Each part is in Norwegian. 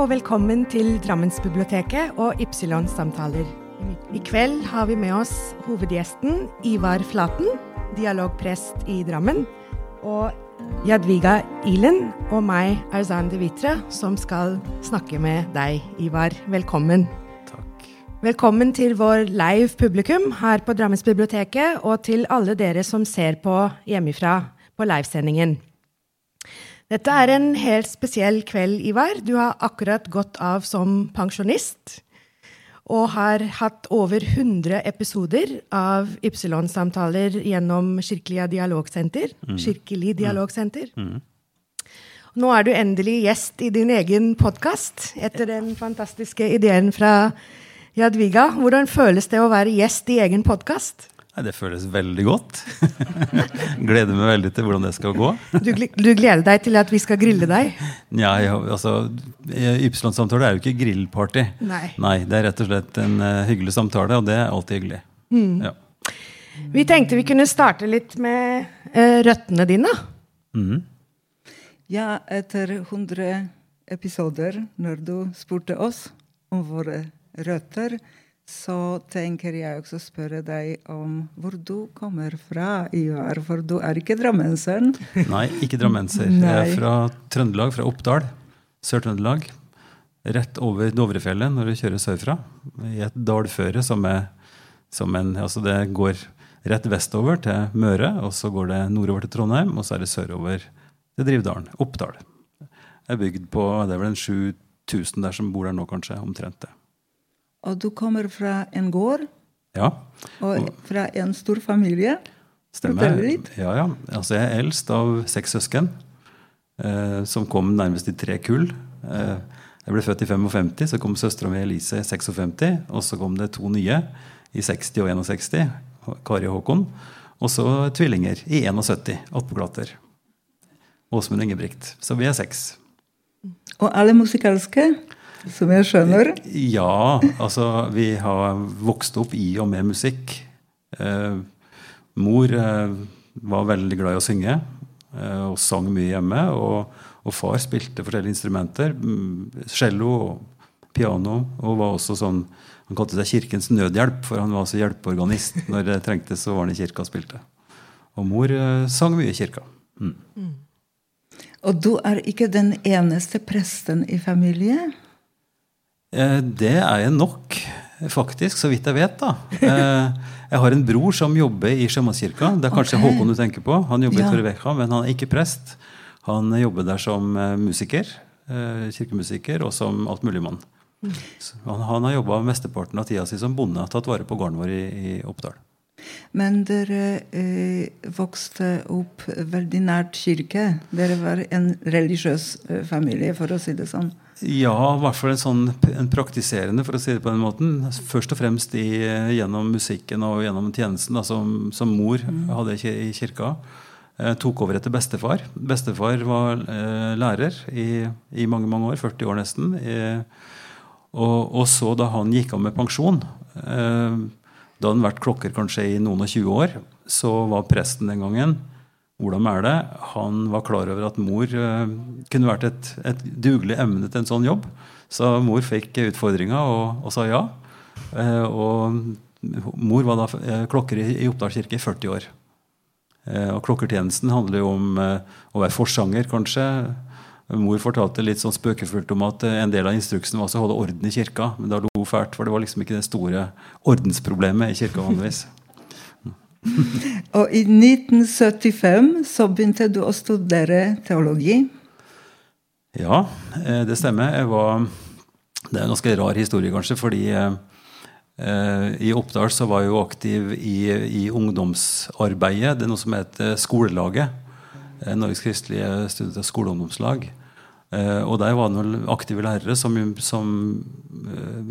og velkommen til Drammensbiblioteket og Ypsilon-samtaler. I kveld har vi med oss hovedgjesten Ivar Flaten, dialogprest i Drammen, og Jadviga Ilen og meg, Arzan De Vitra, som skal snakke med deg, Ivar. Velkommen. Takk. Velkommen til vår live publikum her på Drammensbiblioteket, og til alle dere som ser på hjemmefra på livesendingen. Dette er en helt spesiell kveld, Ivar. Du har akkurat gått av som pensjonist. Og har hatt over 100 episoder av Ypsilon-samtaler gjennom Kirkelig dialogsenter. Kirkelig dialogsenter. Nå er du endelig gjest i din egen podkast etter den fantastiske ideen fra Jadviga. Hvordan føles det å være gjest i egen podkast? Nei, det føles veldig godt. Gleder meg veldig til hvordan det skal gå. Du, du gleder deg til at vi skal grille deg? Nja, ja, altså, Ypsilon-samtale er jo ikke grillparty. Nei. Nei. Det er rett og slett en uh, hyggelig samtale, og det er alltid hyggelig. Ja. Vi tenkte vi kunne starte litt med uh, røttene dine. Mm. Ja, etter 100 episoder, når du spurte oss om våre røtter, så tenker jeg også spørre deg om hvor du kommer fra, Ivar. For du er ikke drammenseren. Nei, ikke drammenser. Jeg er fra Trøndelag, fra Oppdal. Sør-Trøndelag. Rett over Dovrefjellet når du kjører sørfra. I et dalføre som er som en Altså det går rett vestover til Møre, og så går det nordover til Trondheim, og så er det sørover til Drivdalen. Oppdal. Jeg er bygd på Det er vel en 7000 der som bor der nå, kanskje. Omtrent det. Og du kommer fra en gård Ja. og fra en stor familie. Stemmer. Ja, ja. Altså, jeg er eldst av seks søsken, eh, som kom nærmest i tre kull. Eh, jeg ble født i 55, så kom søstera mi Elise i 56. Og så kom det to nye i 60 og 61, Kari og Håkon. Og så tvillinger i 71, attpåklatter. Åsmund Ingebrigt. Så vi er seks. Og alle musikalske, som jeg skjønner. Ja, altså vi har vokst opp i og med musikk. Eh, mor eh, var veldig glad i å synge eh, og sang mye hjemme. Og, og far spilte forskjellige instrumenter. mm, Cello og piano. Og var også sånn Han kalte seg Kirkens nødhjelp, for han var også hjelpeorganist. Når det trengtes, så var han i kirka og spilte. Og mor eh, sang mye i kirka. Mm. Og du er ikke den eneste presten i familien. Eh, Det er jeg nok, faktisk, så vidt jeg vet. da. Eh, Jeg har en bror som jobber i Sjømannskirka. Det er kanskje okay. Håkon du tenker på. Han jobber Ja. i Torrevieja, men han er ikke prest. Han jobber der som eh, musiker, kirkemusiker, og som altmuligmann. Så Han, han har jobba mesteparten av tida si som bonde, har tatt vare på gården vår i, i Oppdal. Men dere eh, vokste opp veldig nært kirke. Dere var en religiøs familie, for å si det sånn. Ja, i hvert fall en sånn en praktiserende, for å si det på den måten. Først og fremst i, gjennom musikken og gjennom tjenesten da, som, som mor hadde i i kirka. Eh, tok over etter bestefar. Bestefar var eh, lærer i, i mange mange år, 40 år nesten. Eh, og, og så da han gikk av med pensjon, eh, da hadde han vært klokker kanskje i noen og 20 år, så var presten den gangen Ola Mæle han var klar over at mor eh, kunne vært et, et dugelig emne til en sånn jobb. Så mor fikk utfordringa og, og sa ja. Eh, og mor var da eh, klokker i, i Oppdal kirke i 40 år. Og klokkertjenesten handler jo om å være forsanger, kanskje. Mor fortalte litt sånn spøkefullt om at en del av instruksen var å holde orden i kirka. Men da lo hun fælt, for det var liksom ikke det store ordensproblemet i kirka vanligvis. Og i 1975 så begynte du å studere teologi. Ja, eh, det stemmer. Var, det er en ganske rar historie, kanskje, fordi eh, eh, i Oppdal så var jeg jo aktiv i, i ungdomsarbeidet. Det er noe som heter Skolelaget. eh, Norges kristelige studenters skoleungdomslag. Eh, og der var det noen aktive lærere som, som,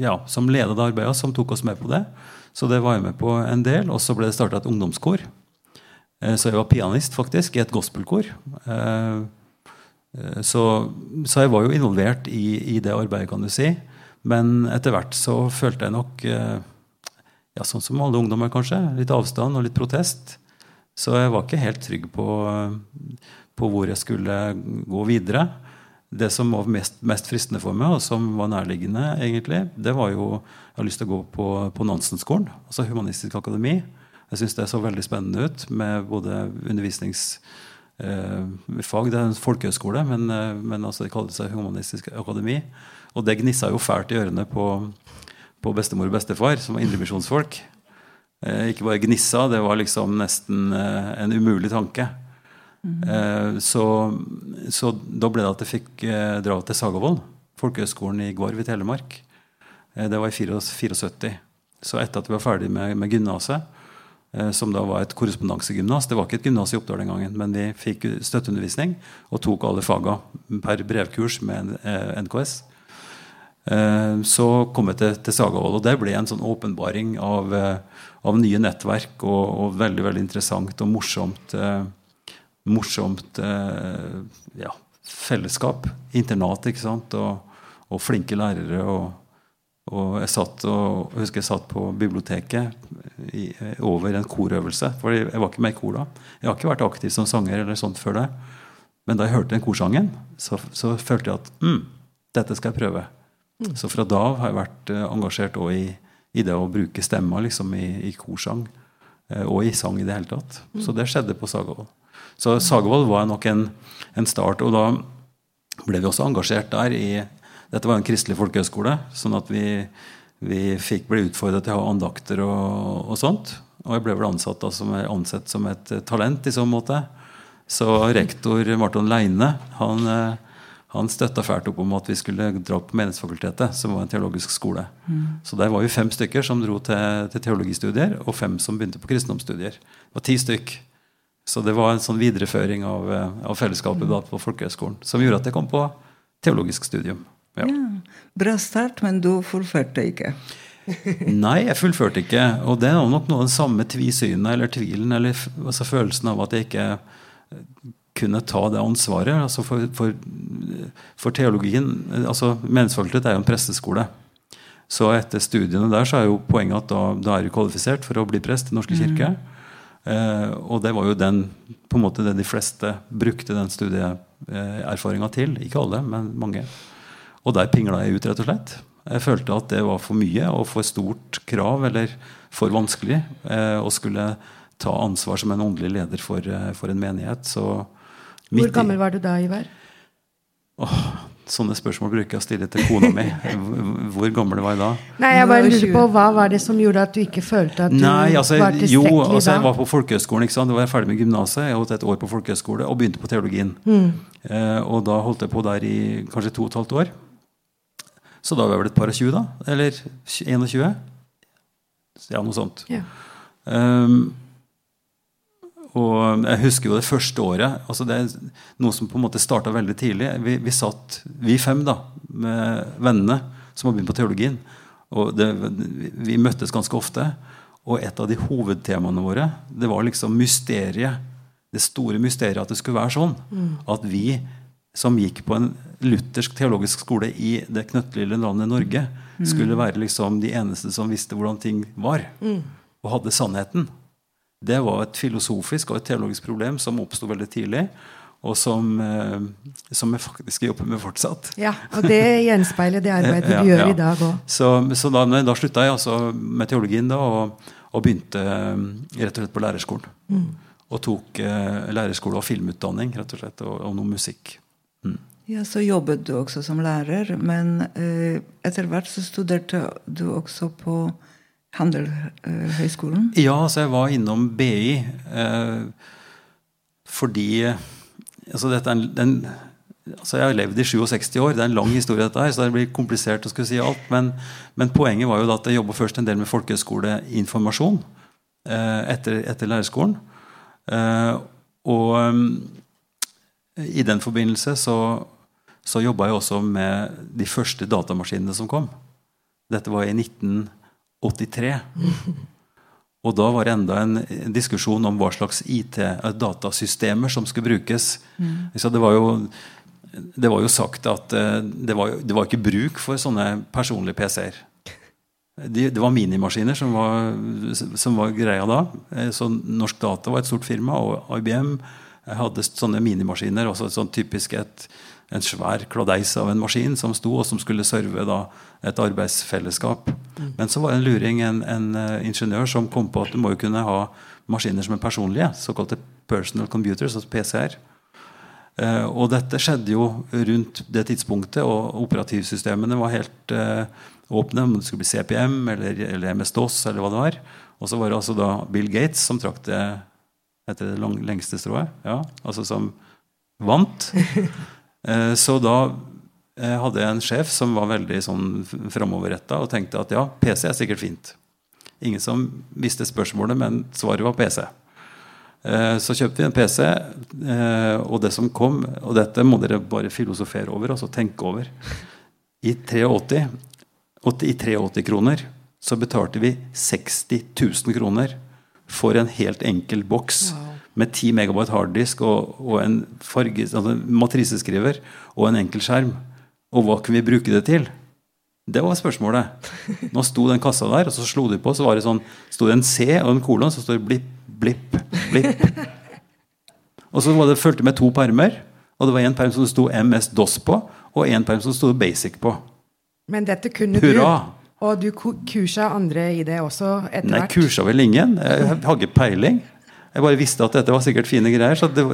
ja, som leda det arbeidet, som tok oss med på det. Så det var jeg med på en del. Og så ble det starta et ungdomskor. Eh, så jeg var pianist, faktisk, i et gospelkor. Eh, Eh, Så, så jeg var jo involvert i, i det arbeidet, kan du si. Men etter hvert så følte jeg nok, ja, sånn som alle ungdommer kanskje, litt avstand og litt protest. Så jeg var ikke helt trygg på, på hvor jeg skulle gå videre. Det som var mest, mest, fristende for meg, og som var nærliggende, egentlig, det var jo Jeg har lyst til å gå på, på Nansen-skolen, altså Humanistisk Akademi. Jeg syns det så veldig spennende ut med både undervisningsfag eh, Det er en folkehøyskole, men, eh, men altså det kaller seg Humanistisk Akademi. Og det gnissa jo fælt i ørene på, på bestemor og bestefar, som var indremisjonsfolk. Eh, ikke bare gnissa, det var liksom nesten eh, en umulig tanke. Mm. Så, så, da ble det at jeg fikk dra til Sagavold, folkehøgskolen i Gvarv i Telemark. Det var i 74. Så etter at vi var ferdig med, med gymnaset, som da var et korrespondensegymnas Det var ikke et gymnas i Oppdal den gangen, men vi fikk støtteundervisning og tok alle faga per brevkurs med NKS. Så kom jeg til, til Sagavold, og det ble en sånn åpenbaring av av nye nettverk og, og, veldig veldig interessant og morsomt, eh, morsomt eh, ja, fellesskap. Internat, ikke sant? Og, og flinke lærere. Og, og, jeg satt og, jeg husker jeg satt på biblioteket i, over en korøvelse. For jeg var ikke med i kor da. Jeg har ikke vært aktiv som sanger eller sånt før det. Men da jeg hørte den korsangen, så, så følte jeg at mm, dette skal jeg prøve. Mm. Så fra da av har jeg vært uh, engasjert òg i i det å bruke stemma liksom, i, i, korsang. Eh, og i sang i det hele tatt. Mm. Så det skjedde på Sagavold. Så Sagevold var nok en, en, start. Og da ble vi også engasjert der i Dette var en kristelig folkehøyskole, sånn at vi, vi fikk ble utfordret til å ha andakter og, og sånt. Og jeg ble vel ansatt da, som, ansett som et talent i sånn måte. Så rektor Marton Leine han han støtta fælt opp om at vi skulle dra på Menighetsfakultetet, som var en teologisk skole. Mm. Så der var vi fem stykker som dro til, til, teologistudier, og fem som begynte på kristendomsstudier. Det var ti stykk. Så det var en sånn videreføring av, eh, av fellesskapet mm. på Folkehøgskolen som gjorde at jeg kom på teologisk studium. Ja. Ja. Bra start, men du fullførte ikke? Nei, jeg fullførte ikke. Og det er nok noe av den samme tvisynet eller tvilen eller altså følelsen av at jeg ikke kunne ta det ansvaret. Altså for, for, for, teologien altså Menighetsfakultet er jo en presteskole. Så etter studiene der så er jo poenget at da, da er du kvalifisert for å bli prest i Norske kirke. Mm. Eh, og det var jo den på en måte det de fleste brukte den studieerfaringa til. Ikke alle, men mange. Og der pingla jeg ut, rett og slett. Jeg følte at det var for mye og for stort krav, eller for vanskelig, eh, å skulle ta ansvar som en åndelig leder for, eh, for en menighet. Så hvor gammel var du da, Ivar? Åh, sånne spørsmål bruker jeg å stille til kona mi. Hvor gammel var jeg da? Nei, jeg bare lurer på Hva var det som gjorde at du ikke følte at du Nei, altså, var tilstrekkelig jo, altså, Jeg var på folkehøyskolen. ikke sant? Da var jeg ferdig med gymnaset. Jeg holdt et år på folkehøyskole og begynte på teologien. Mm. Eh, og da holdt jeg på der i kanskje to og et halvt år. Så da var jeg vel et par og tjue, da. Eller 21. Ja, noe sånt. Ja. Um, og jeg husker jo det første året. altså Det er noe som på en måte starta veldig tidlig. Vi, vi, satt, vi fem da, med vennene som har begynt på teologien. og det, Vi møttes ganske ofte. Og et av de hovedtemaene våre det var liksom mysteriet. Det store mysteriet at det skulle være sånn. Mm. At vi som gikk på en luthersk teologisk skole i det knøttlille landet Norge, mm. skulle være liksom de eneste som visste hvordan ting var. Mm. Og hadde sannheten. Det var et filosofisk og et teologisk problem som oppsto veldig tidlig. Og som, eh, som jeg faktisk jobber med fortsatt. Ja, Og det gjenspeiler det arbeidet ja, du gjør ja. i dag òg. Så, så, da, da slutta jeg altså med teologien da, og, og, begynte eh, rett og slett på lærerskolen. Mm. Og tok eh, lærerskole og filmutdanning rett og slett, og, og noe musikk. Mm. Ja, Så jobbet du også som lærer, men eh, etter hvert så studerte du også på Handelshøyskolen? Ja, så jeg var innom BI eh, fordi altså dette er en, altså Jeg har levd i 67 år. Det er en lang historie, dette her, så det blir komplisert å skulle si alt. Men, men poenget var jo at jeg jobba først en del med folkehøyskoleinformasjon eh, etter, etter, lærerskolen. Eh, og i den forbindelse så, så jobba jeg også med de første datamaskinene som kom. Dette var i 19... 83. Og da var det enda en diskusjon om hva slags IT-datasystemer som skulle brukes. Mm. Så det var, jo, det var jo sagt at eh, det var, det var ikke bruk for sånne personlige PC-er. De, det var minimaskiner som var, som var, greia da. Eh, så Norsk Data var et stort firma, og IBM hadde sånne minimaskiner. også sånn typisk et, En svær kladeis av en maskin som sto, og som skulle serve da et arbeidsfellesskap. Mm. Men så var det en luring, en, en uh, ingeniør, som kom på at du må jo kunne ha maskiner som er personlige. Såkalte personal computers, altså PCR. Uh, og dette skjedde jo rundt det tidspunktet, og operativsystemene var helt uh, åpne. Om det skulle bli CPM eller, eller MS-DOS eller hva det var. Og så var det altså da Bill Gates som trakk det etter det lang, lengste strået. Ja, altså som vant. Eh, så da eh, hadde jeg en sjef som var veldig sånn framoverretta og tenkte at ja, PC er sikkert fint. Ingen som visste spørsmålet, men svaret var PC. Eh, så kjøpte vi en PC, og det som kom Og dette må dere bare filosofere over, altså tenke over. I 83, i 83 kroner så betalte vi 60 000 kroner for en helt enkel boks wow. Med 10 megabyte harddisk og, og en farge, altså matriseskriver og en enkel skjerm. Og hva kunne vi bruke det til? Det var spørsmålet. Nå sto den kassa der, og så slo de på, så var det sånn, sto det en C og en kolon, så står det blipp, blipp, blipp. Og så var det fulgte med to permer. Og det var en perm som det sto MS-DOS på, og en perm som det sto Basic på. Men dette kunne Hurra! du. Og du kursa andre i det også etter hvert? Nei, kursa vel ingen. Jeg har ikke peiling. Jeg bare visste at dette var sikkert fine greier. Så, det,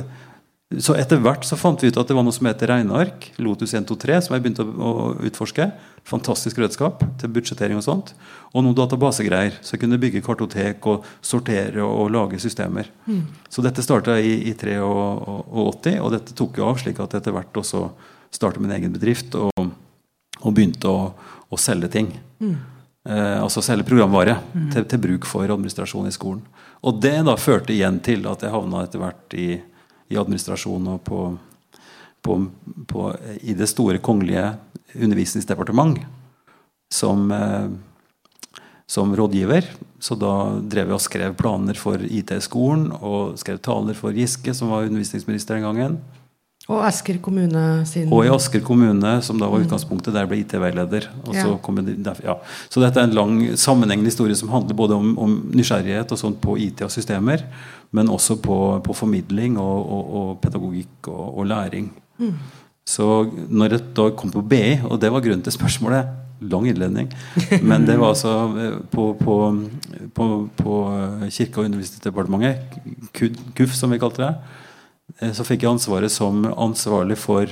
så etter hvert så fant vi ut at det var noe som heter regneark. Lotus 123, som jeg begynte å, å utforske. Fantastisk redskap til budsjettering og sånt. Og noen databasegreier. Så jeg kunne bygge kartotek og sortere og, og lage systemer. Mm. Så dette starta i, i 83, og dette tok jo av, slik at etter hvert også startet min egen bedrift og, og begynte å å selge ting. Mm. Eh, altså selge programvare mm. til, til, bruk for administrasjon i skolen. Og det da førte igjen til at jeg havna etter hvert i, i administrasjon og på, på, på, i det store kongelige undervisningsdepartement som, eh, som rådgiver. Så da drev jeg og skrev planer for IT-skolen og skrev taler for Giske, som var undervisningsminister den gangen. Og Asker kommune sin Og i Asker kommune, som da var mm. utgangspunktet, der ble IT-veileder. Ja. Så, ja. så dette er en lang sammenhengende historie som handler både om, om nysgjerrighet og sånt på IT og systemer, men også på, på formidling og, og, og, pedagogikk og, og læring. Mm. Så når jeg da kom på BI, og det var grunnen til spørsmålet Lang innledning. Men det var altså eh, på, på, på, på Kirke- og undervisningsdepartementet, KUF som vi kalte det Eh, så fikk jeg ansvaret som ansvarlig for,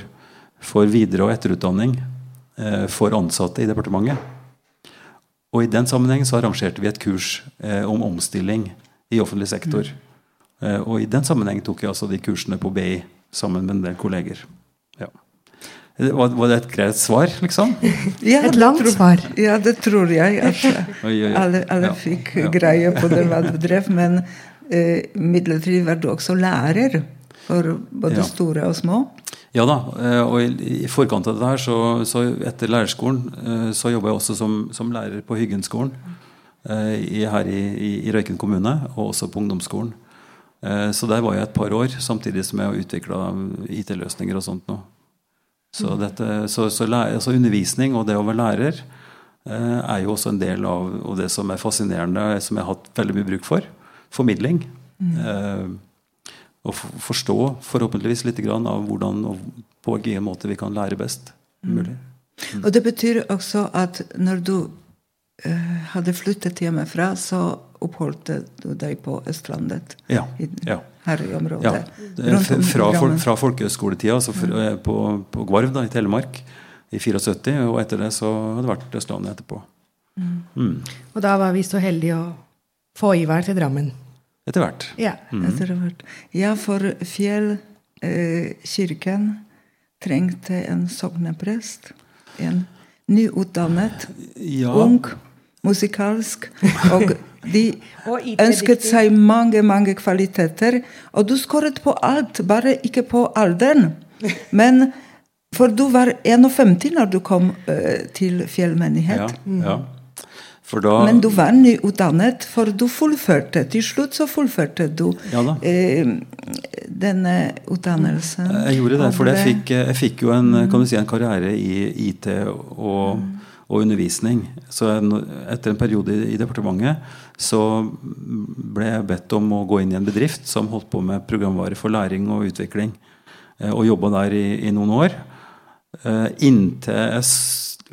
for videre- og etterutdanning eh, for ansatte i departementet. Og I den sammenheng så arrangerte vi et kurs eh, om omstilling i offentlig sektor. Mm. og I den sammenheng tok jeg altså de kursene på BI sammen med en del kolleger. Ja. Var, var, det et greit svar, liksom? Ja, et langt svar. Ja, det tror jeg. At alle, alle ja, fikk ja. greie på det hva du drev. Men eh, midlertidig var du også lærer for både ja. store og små? Ja da. Eh, og i, forkant av det her, så, så etter lærerskolen, eh, så jobba jeg også som, som, lærer på Hyggenskolen eh, her i, i, Røyken kommune, og også på ungdomsskolen. Så der var jeg et par år, samtidig som jeg utvikla IT-løsninger og sånt nå. Så, mm. dette, så, så lærer, altså undervisning og det å være lærer er jo også en del av, av det som er fascinerende, som jeg har hatt veldig mye bruk for. Formidling. Mm og forstå forhåpentligvis litt av hvordan og på hvilken måte vi kan lære best mm. mulig. Mm. Og det betyr også at når du uh, hadde flyttet hjemmefra, så oppholdt du deg på Østlandet? Ja. I, ja. Her i området? Ja. Fra, fra, fra folkehøyskoletida, altså mm. på, på Gvarv da, i Telemark i 74, og etter det så hadde det vært Østlandet etterpå. Mm. Mm. Og da var vi så heldige å få Ivar til Drammen. Etter hvert. Ja, mm. etter hvert. ja for Fjellkirken eh, trengte en sogneprest. En nyutdannet, ja. ung, musikalsk. Og de ønsket seg mange, mange kvaliteter. Og du skåret på alt, bare ikke på alderen. Men for du var 51 når du kom eh, til Fjellmenighet. Ja, ja. Da, Men du var nyutdannet, for du fullførte. Til slutt så fullførte du ja eh, denne utdannelsen. Jeg gjorde det, for jeg fikk, jeg fikk, jo en, si, en, karriere i IT og, mm. og undervisning. Så etter en periode i departementet så ble jeg bedt om å gå inn i en bedrift som holdt på med programvare for læring og utvikling. Eh, og jobba der i, i, noen år. Eh, inntil jeg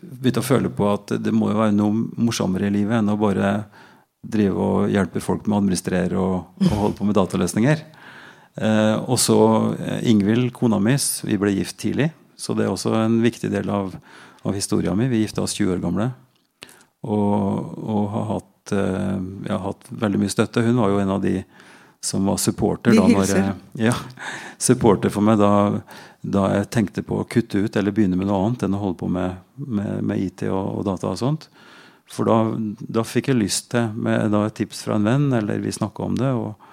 begynte å føle på at det må jo være noe morsommere i livet enn å bare drive og hjelpe folk med å administrere og, og holde på med dataløsninger. Eh, og så Ingvild, kona mi, vi ble gift tidlig. Så det er også en viktig del av, av historia mi. Vi gifta oss 20 år gamle. Og, og har, hatt, eh, har hatt veldig mye støtte. Hun var jo en av de som var supporter, da, når, ja, supporter for meg da, da, jeg tenkte på å kutte ut eller begynne med noe annet enn å holde på med, med, med IT og, og, data. og sånt. For da, da fikk jeg lyst til, med da, et tips fra en venn, eller vi snakka om det, og,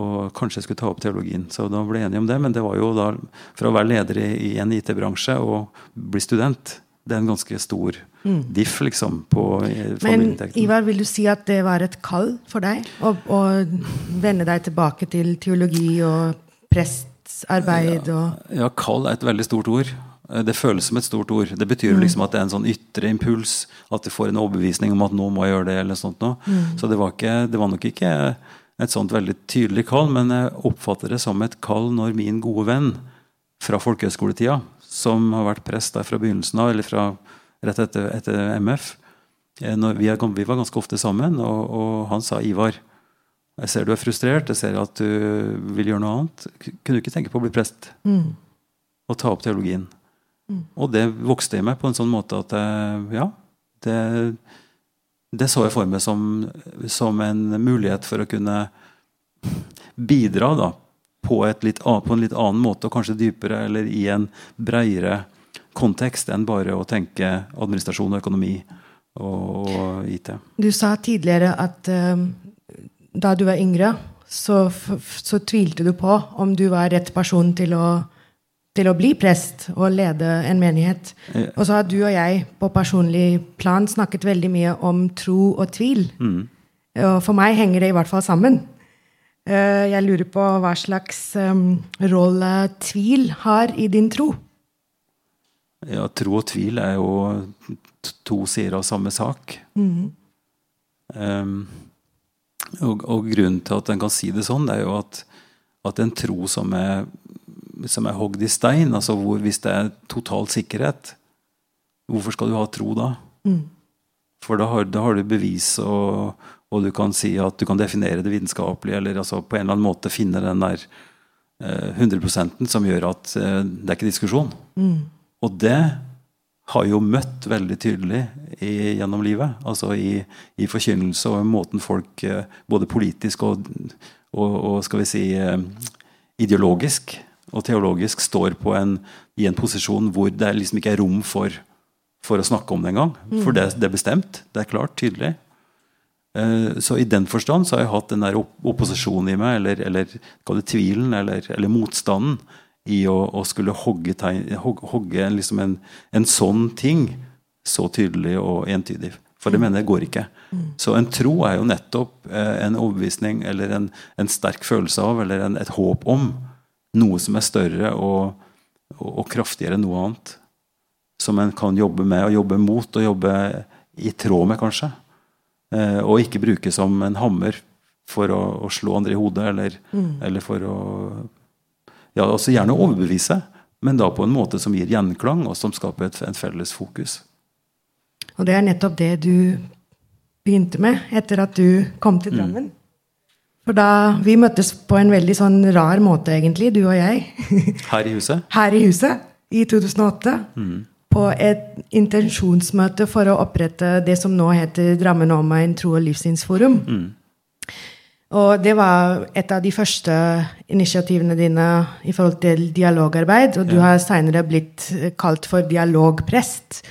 og kanskje jeg skulle ta opp teologien. Så da ble jeg enig om det. Men det var jo da fra å være leder i, i en IT-bransje og bli student. Det er en ganske stor mm. diff liksom, på Men Ivar, vil du si at det var et kall for deg? Å, å vende deg tilbake til teologi og prestarbeid? Og ja, ja, kall er et veldig stort ord. Det føles som et stort ord. Det betyr mm. liksom at det er en sånn ytre impuls. At du får en overbevisning om at nå må jeg gjøre det. eller sånt noe. Mm. Så det var, ikke, det var nok ikke et sånt veldig tydelig kall, men jeg oppfatter det som et kall når min gode venn fra folkehøyskoletida, som har vært prest der fra begynnelsen av, eller fra rett etter, etter MF når vi, kom, vi, var ganske ofte sammen, og, og, han sa Ivar, jeg ser du er frustrert, jeg ser at du vil gjøre noe annet. Kunne du ikke tenke på å bli prest? Mm. Og ta opp teologien? Mm. Og det vokste i meg på en sånn måte at ja, det det så jeg for meg som, som, en mulighet for å kunne bidra da, på, litt, på, en litt annen måte, og kanskje dypere, eller i en bredere kontekst enn bare å tenke administrasjon og økonomi og, og IT. Du sa tidligere at um, da du var yngre, så, så tvilte du på om du var rett person til å til å bli prest og lede en menighet. Og så har du og jeg på personlig plan snakket veldig mye om tro og tvil. Mm. Og for meg henger det i hvert fall sammen. Eh, jeg lurer på hva slags um, rolle tvil har i din tro? Ja, tro og tvil er jo to sider av samme sak. Mm. Um, og, og, grunnen til at en kan si det sånn, det er jo at, at en tro som er som er hogd i stein, altså hvor, hvis det er total sikkerhet, hvorfor skal du ha tro da? Mm. For da har, da har, du bevis, og, og, du kan si at du kan definere det vitenskapelig, eller altså på en eller annen måte finne den der eh, 100 som gjør at eh, det er ikke diskusjon. Mm. Og det har jo møtt veldig tydelig i, gjennom livet. Altså i, i, forkynnelse og måten folk, eh, både politisk og, og, og skal vi si eh, ideologisk, og teologisk står en, i en posisjon hvor det liksom ikke er rom for, for å snakke om det engang. For det, det, er bestemt. Det er klart, tydelig. Uh, så i den forstand så har jeg hatt den der opposisjonen i meg, eller, eller tvilen, eller, eller, motstanden, i å, å skulle hogge, tegn, hogge liksom en, en, sånn ting så tydelig og entydig. For det mm. mener jeg går ikke. Mm. Så en tro er jo nettopp uh, en overbevisning eller en, en, sterk følelse av, eller en, et håp om noe som er større og, og, og kraftigere enn noe annet. Som en kan jobbe med og jobbe mot og jobbe i tråd med, kanskje. Eh, og ikke bruke som en hammer for å, å slå andre i hodet, eller, mm. eller for å Ja, altså gjerne overbevise, men da på en måte som gir gjenklang, og som skaper et, et felles fokus. Og det er nettopp det du begynte med etter at du kom til mm. Drammen. Mm. For da Vi møttes på en veldig sånn rar måte, egentlig, du og jeg. Her i huset? Her i huset, i 2008. Mm. På et intensjonsmøte for å opprette det som nå heter Drammen Omegn tro- og livssynsforum. Mm. Og det var et av de første initiativene dine i forhold til dialogarbeid. Og du har seinere blitt kalt for dialogprest,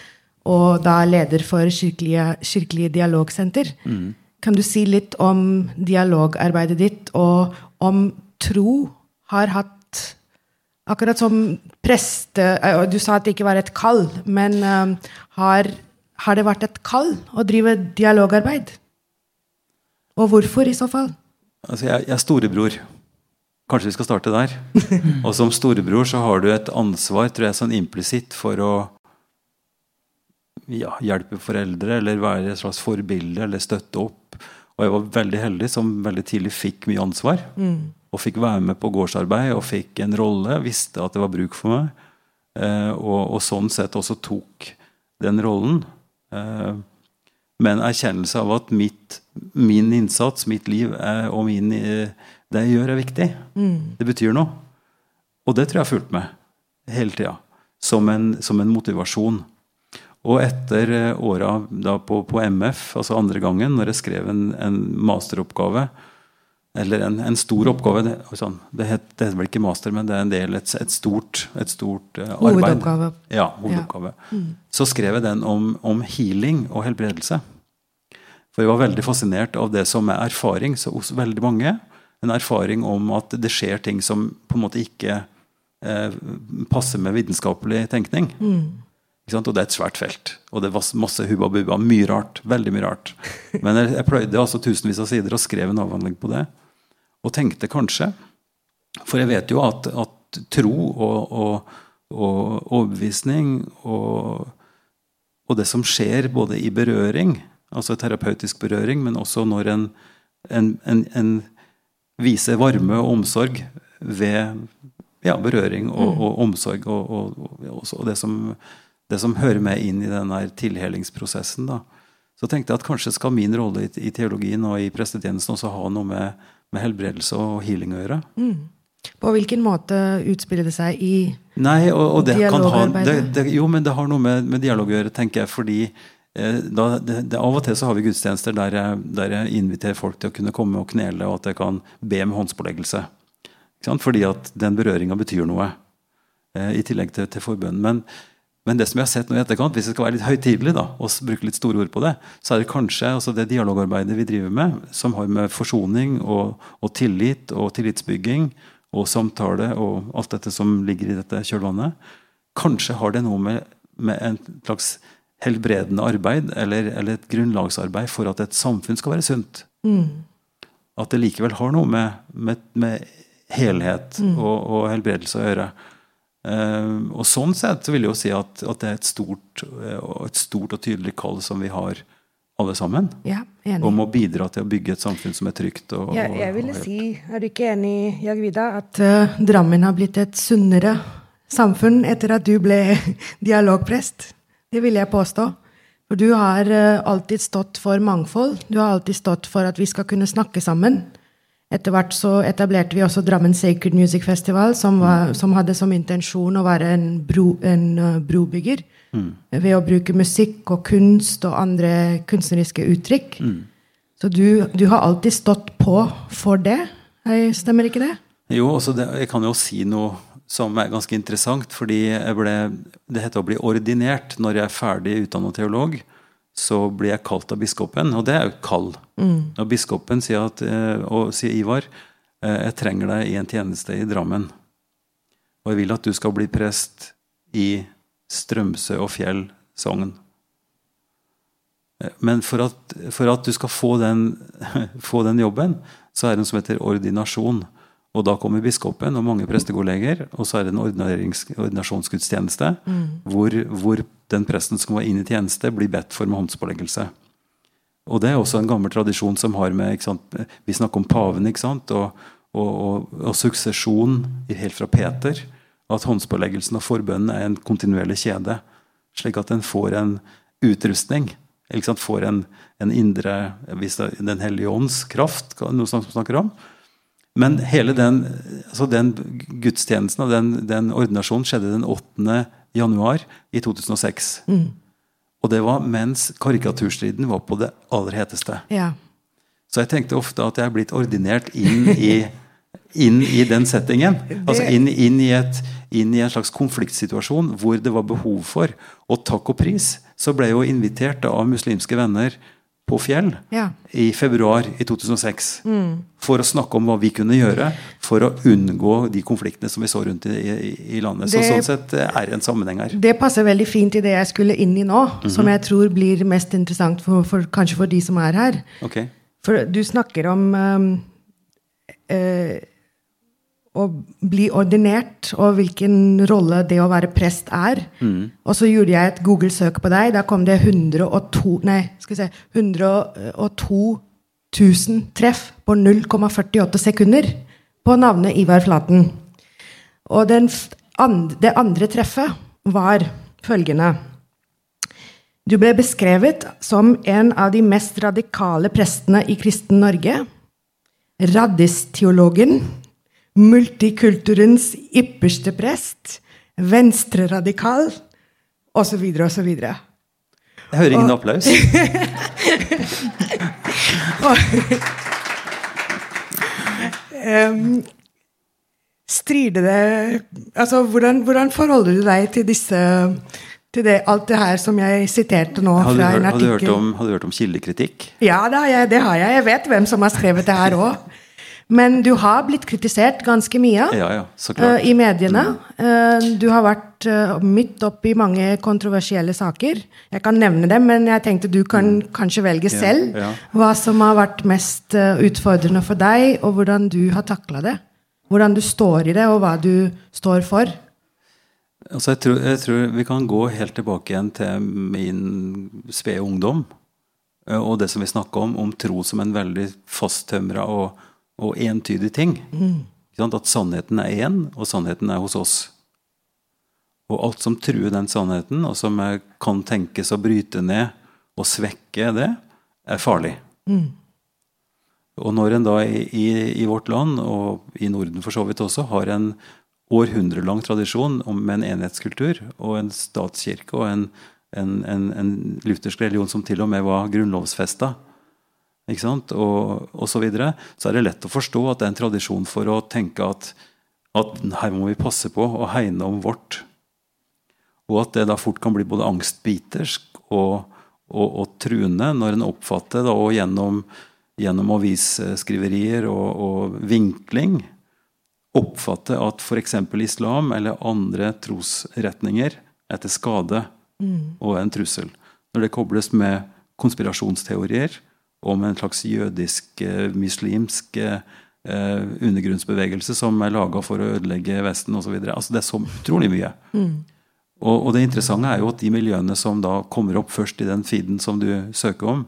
og da leder for kirkelige Dialogsenter. Mm. Kan du si litt om dialogarbeidet ditt, og om tro har hatt Akkurat som preste og Du sa at det ikke var et kall, men um, har, har, det vært et kall å drive dialogarbeid? Og hvorfor, i så fall? Altså, jeg, jeg er storebror. Kanskje vi skal starte der. og som storebror så har du et ansvar, tror jeg, sånn implisitt for å ja, hjelpe foreldre eller være et slags forbilde eller støtte opp. Og jeg var veldig heldig som veldig tidlig fikk mye ansvar. Mm. Og fikk være med på gårdsarbeid og fikk en rolle. Visste at det var bruk for meg. Eh, og, og, sånn sett også tok den rollen. Eh, med en erkjennelse av at mitt, min innsats, mitt liv er, og min, eh, det jeg gjør, er viktig. Mm. Det betyr noe. Og det tror jeg har fulgt med hele tida. Som, som, en motivasjon. Og etter eh, åra på, på, MF, altså andre gangen, når jeg skrev en, en masteroppgave, eller en, en stor oppgave det, sånn, det, heter vel ikke master, men det er en del, et, et stort, et stort uh, arbeid. Hovedoppgave. Ja, hovedoppgave. Ja. Mm. Så skrev jeg den om, om, healing og helbredelse. For jeg var veldig fascinert av det som er erfaring så hos veldig mange. En erfaring om at det skjer ting som på en måte ikke eh, passer med vitenskapelig tenkning. Mm. Og det er et svært felt. Og det var masse hubba bubba. Mye rart. Veldig mye rart. Men jeg, jeg pløyde altså tusenvis av sider og skrev en avhandling på det. Og tenkte kanskje For jeg vet jo at, at tro og, og, og overbevisning og, og, det som skjer både i berøring, altså terapeutisk berøring, men også når en, en, en, en viser varme og omsorg ved ja, berøring og, mm. og omsorg og, og, og det, som, det, som, hører med inn i denne tilhelingsprosessen. Da. Så tenkte jeg at kanskje skal min rolle i, i teologien og i prestetjenesten også ha noe med, med, helbredelse og healing å gjøre. Mm. På hvilken måte utspiller det seg i Nei, og, det dialogarbeidet? Ha, jo, men det har noe med, med dialog å gjøre, tenker jeg. fordi da, det, det, Av og til så har vi gudstjenester der jeg, der jeg inviterer folk til å kunne komme og knele, og at jeg kan be med håndspåleggelse. Fordi at den berøringa betyr noe. Eh, I tillegg til, til forbønnen. Men, men, det som jeg har sett nå i etterkant, hvis jeg skal være litt høytidelig og bruke litt store ord på det, så er det kanskje altså det dialogarbeidet vi driver med, som har med forsoning og, og tillit og tillitsbygging og samtale og alt dette som ligger i dette kjølvannet, kanskje har det noe med, med en slags helbredende arbeid eller, eller, et grunnlagsarbeid for at et samfunn skal være sunt. Mm. At det likevel har noe med, med, med helhet mm. og, og, helbredelse å gjøre. Uh, og sånn sett vil jeg jo si at, at det er et stort, uh, et stort, og tydelig kall som vi har alle sammen. Ja, om å bidra til å bygge et samfunn som er trygt. Og, ja, jeg ville si, er du ikke enig, Jagvida, at uh, Drammen har blitt et sunnere samfunn etter at du ble dialogprest? Det vil jeg påstå. For du har alltid stått for mangfold. Du har alltid stått for at vi skal kunne snakke sammen. Etter hvert så etablerte vi også Drammen Sacred Music Festival, som, var, som hadde som intensjon å være en, bro, en uh, brobygger. Mm. Ved å bruke musikk og kunst og andre kunstneriske uttrykk. Mm. Så du, du, har alltid stått på for det. Stemmer ikke det? Jo, altså det, jeg kan jo si noe som er ganske interessant. fordi ble, Det heter å bli ordinert når jeg er ferdig utdannet teolog så blir jeg kalt av biskopen, og det er jo et kall. Mm. Og biskopen sier, at, eh, og sier Ivar, eh, jeg trenger deg i en tjeneste i Drammen. Og jeg vil at du skal bli prest i Strømsø og Fjell sogn. Eh, men for at, for at, du skal få den, få den, jobben, så er det noe som heter ordinasjon. Og da kommer biskopen og mange prestekolleger, og så er det en ordinasjonsgudstjeneste mm. hvor, hvor, den presten som var inne i tjeneste, blir bedt for med håndspåleggelse. Og det er også en gammel tradisjon som har med Vi snakker om paven ikke sant? Og, og, og, og suksesjon helt fra Peter. At håndspåleggelsen og forbønnen er en kontinuerlig kjede. Slik at en får en utrustning. Får en, en indre Den hellige ånds kraft, noe som snakker om men hele den, altså den gudstjenesten og den, den, ordinasjonen skjedde den 8. januar i 2006. Mm. Og det var mens karikaturstriden var på det aller heteste. Ja. Så jeg tenkte ofte at jeg er blitt ordinert inn i, inn i den settingen. Altså inn, inn, i et, inn, i en slags konfliktsituasjon hvor det var behov for. Og takk og pris så ble jeg jo invitert av muslimske venner på Fjell ja. i februar i 2006. Mm. For å snakke om hva vi kunne gjøre for å unngå de konfliktene som vi så rundt i, i, i landet. Det, så sånn sett eh, er det en sammenheng her. Det passer veldig fint i det jeg skulle inn i nå, mm -hmm. som jeg tror blir mest interessant for, for, kanskje for de som er her. Okay. For du snakker om um, uh, å bli ordinert, og hvilken rolle det å være prest er. Og så gjorde jeg et Google-søk på deg. Da kom det 102, nei, skal vi se, 102 000 treff på 0,48 sekunder på navnet Ivar Flaten. Og den, det andre treffet var følgende. Du ble beskrevet som en av de mest radikale prestene i kristen Norge. Raddisteologen. Multikulturens ypperste prest. Venstreradikal. Og og så videre. Jeg hører ingen applaus. Um, strider det Altså, hvordan, hvordan forholder du deg til disse til det, alt det her som jeg siterte nå fra en har, du hørt artikkel? om, har du hørt om kildekritikk? Ja, det har, jeg, det har jeg. Jeg vet hvem som har skrevet det her òg. Men du har blitt kritisert ganske mye Ja, ja, eh, i mediene. Uh, du har vært uh, midt oppi mange kontroversielle saker. Jeg kan nevne dem, men jeg tenkte du kan kanskje velge Ja, selv hva som har vært mest utfordrende for deg, og hvordan du har takla det. Hvordan du står i det, og hva du står for. Altså, jeg, tror, jeg tror vi kan gå helt tilbake igjen til min spede ungdom. Og det som vi snakka om, om tro som en veldig fasttømra og, og entydig ting. Sant? At sannheten er én, og sannheten er hos oss. Og alt som truer den sannheten, og som kan tenkes å bryte ned og svekke det, er farlig. Og når en da i, i, i vårt land, og i Norden for så vidt også, har en århundrelang tradisjon med en enhetskultur og en statskirke og en, en, en, en luthersk religion som til og med var grunnlovsfesta, ikke sant? Og, og så videre, så er det lett å forstå at det er en tradisjon for å tenke at, at her må vi passe på og hegne om vårt. Og at det da fort kan bli både angstbitersk og, og, og truende når en oppfatter da, og gjennom, gjennom avisskriverier og, og vinkling oppfatter at f.eks. islam eller andre trosretninger er til skade og en trussel. Når det kobles med konspirasjonsteorier om en slags jødisk, eh, eh, eh, undergrunnsbevegelse som er laga for å ødelegge Vesten osv. Altså, det er så utrolig mye. Og, og det interessante er jo at de miljøene som da kommer opp først i den feeden som du søker om,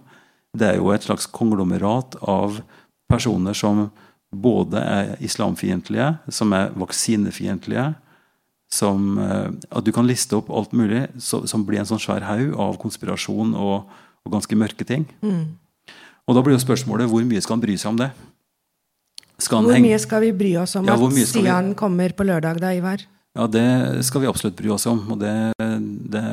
det er jo et slags konglomerat av personer som både er islamfiendtlige, som er vaksinefiendtlige, som At du kan liste opp alt mulig så, som blir en sånn svær haug av konspirasjon og, og ganske mørke ting. Og da blir jo spørsmålet hvor mye skal han bry seg om det? Hvor mye skal vi bry oss om Ja, at Stian vi- kommer på lørdag, da, Ivar? Ja, det skal vi absolutt bry oss om. Og det, det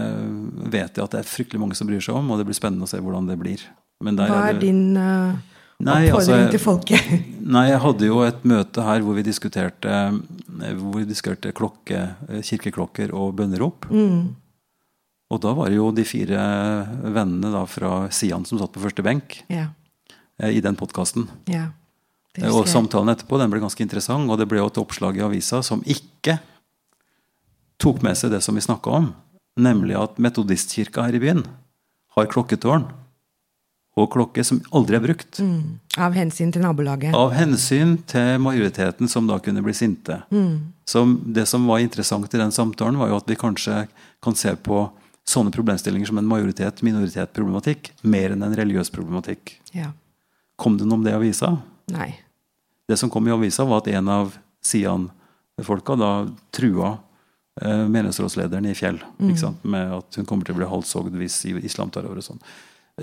vet jeg at det er fryktelig mange som bryr seg om, og det blir spennende å se hvordan det blir. Men der Hva er det- din uh, Nei, oppfordring altså, til folket? Nei, jeg hadde jo et møte her hvor vi diskuterte, hvor vi diskuterte klokke, kirkeklokker og bønnerop. Mm. Og da var det jo de fire vennene da fra Sian som satt på første benk Ja. Eh, i den podkasten. ja. Og samtalen etterpå den ble ganske interessant, og det ble jo et oppslag i avisa som ikke tok med seg det som vi snakka om, nemlig at metodistkirka her i byen har klokketårn og klokke som aldri er brukt. Mm. Av hensyn til nabolaget. Av hensyn til majoriteten som da kunne bli sinte. Mm. Så det som var interessant i den samtalen, var jo at vi kanskje kan se på sånne problemstillinger som en majoritet-minoritet-problematikk mer enn en religiøs problematikk. Ja. Kom det noe om det i avisa? Nei. Det som kom i avisa, var at en av Sian-folka da trua eh, menighetsrådslederen i Fjell ikke sant? med at hun kommer til å bli halshogd hvis islam tar over. og sånn.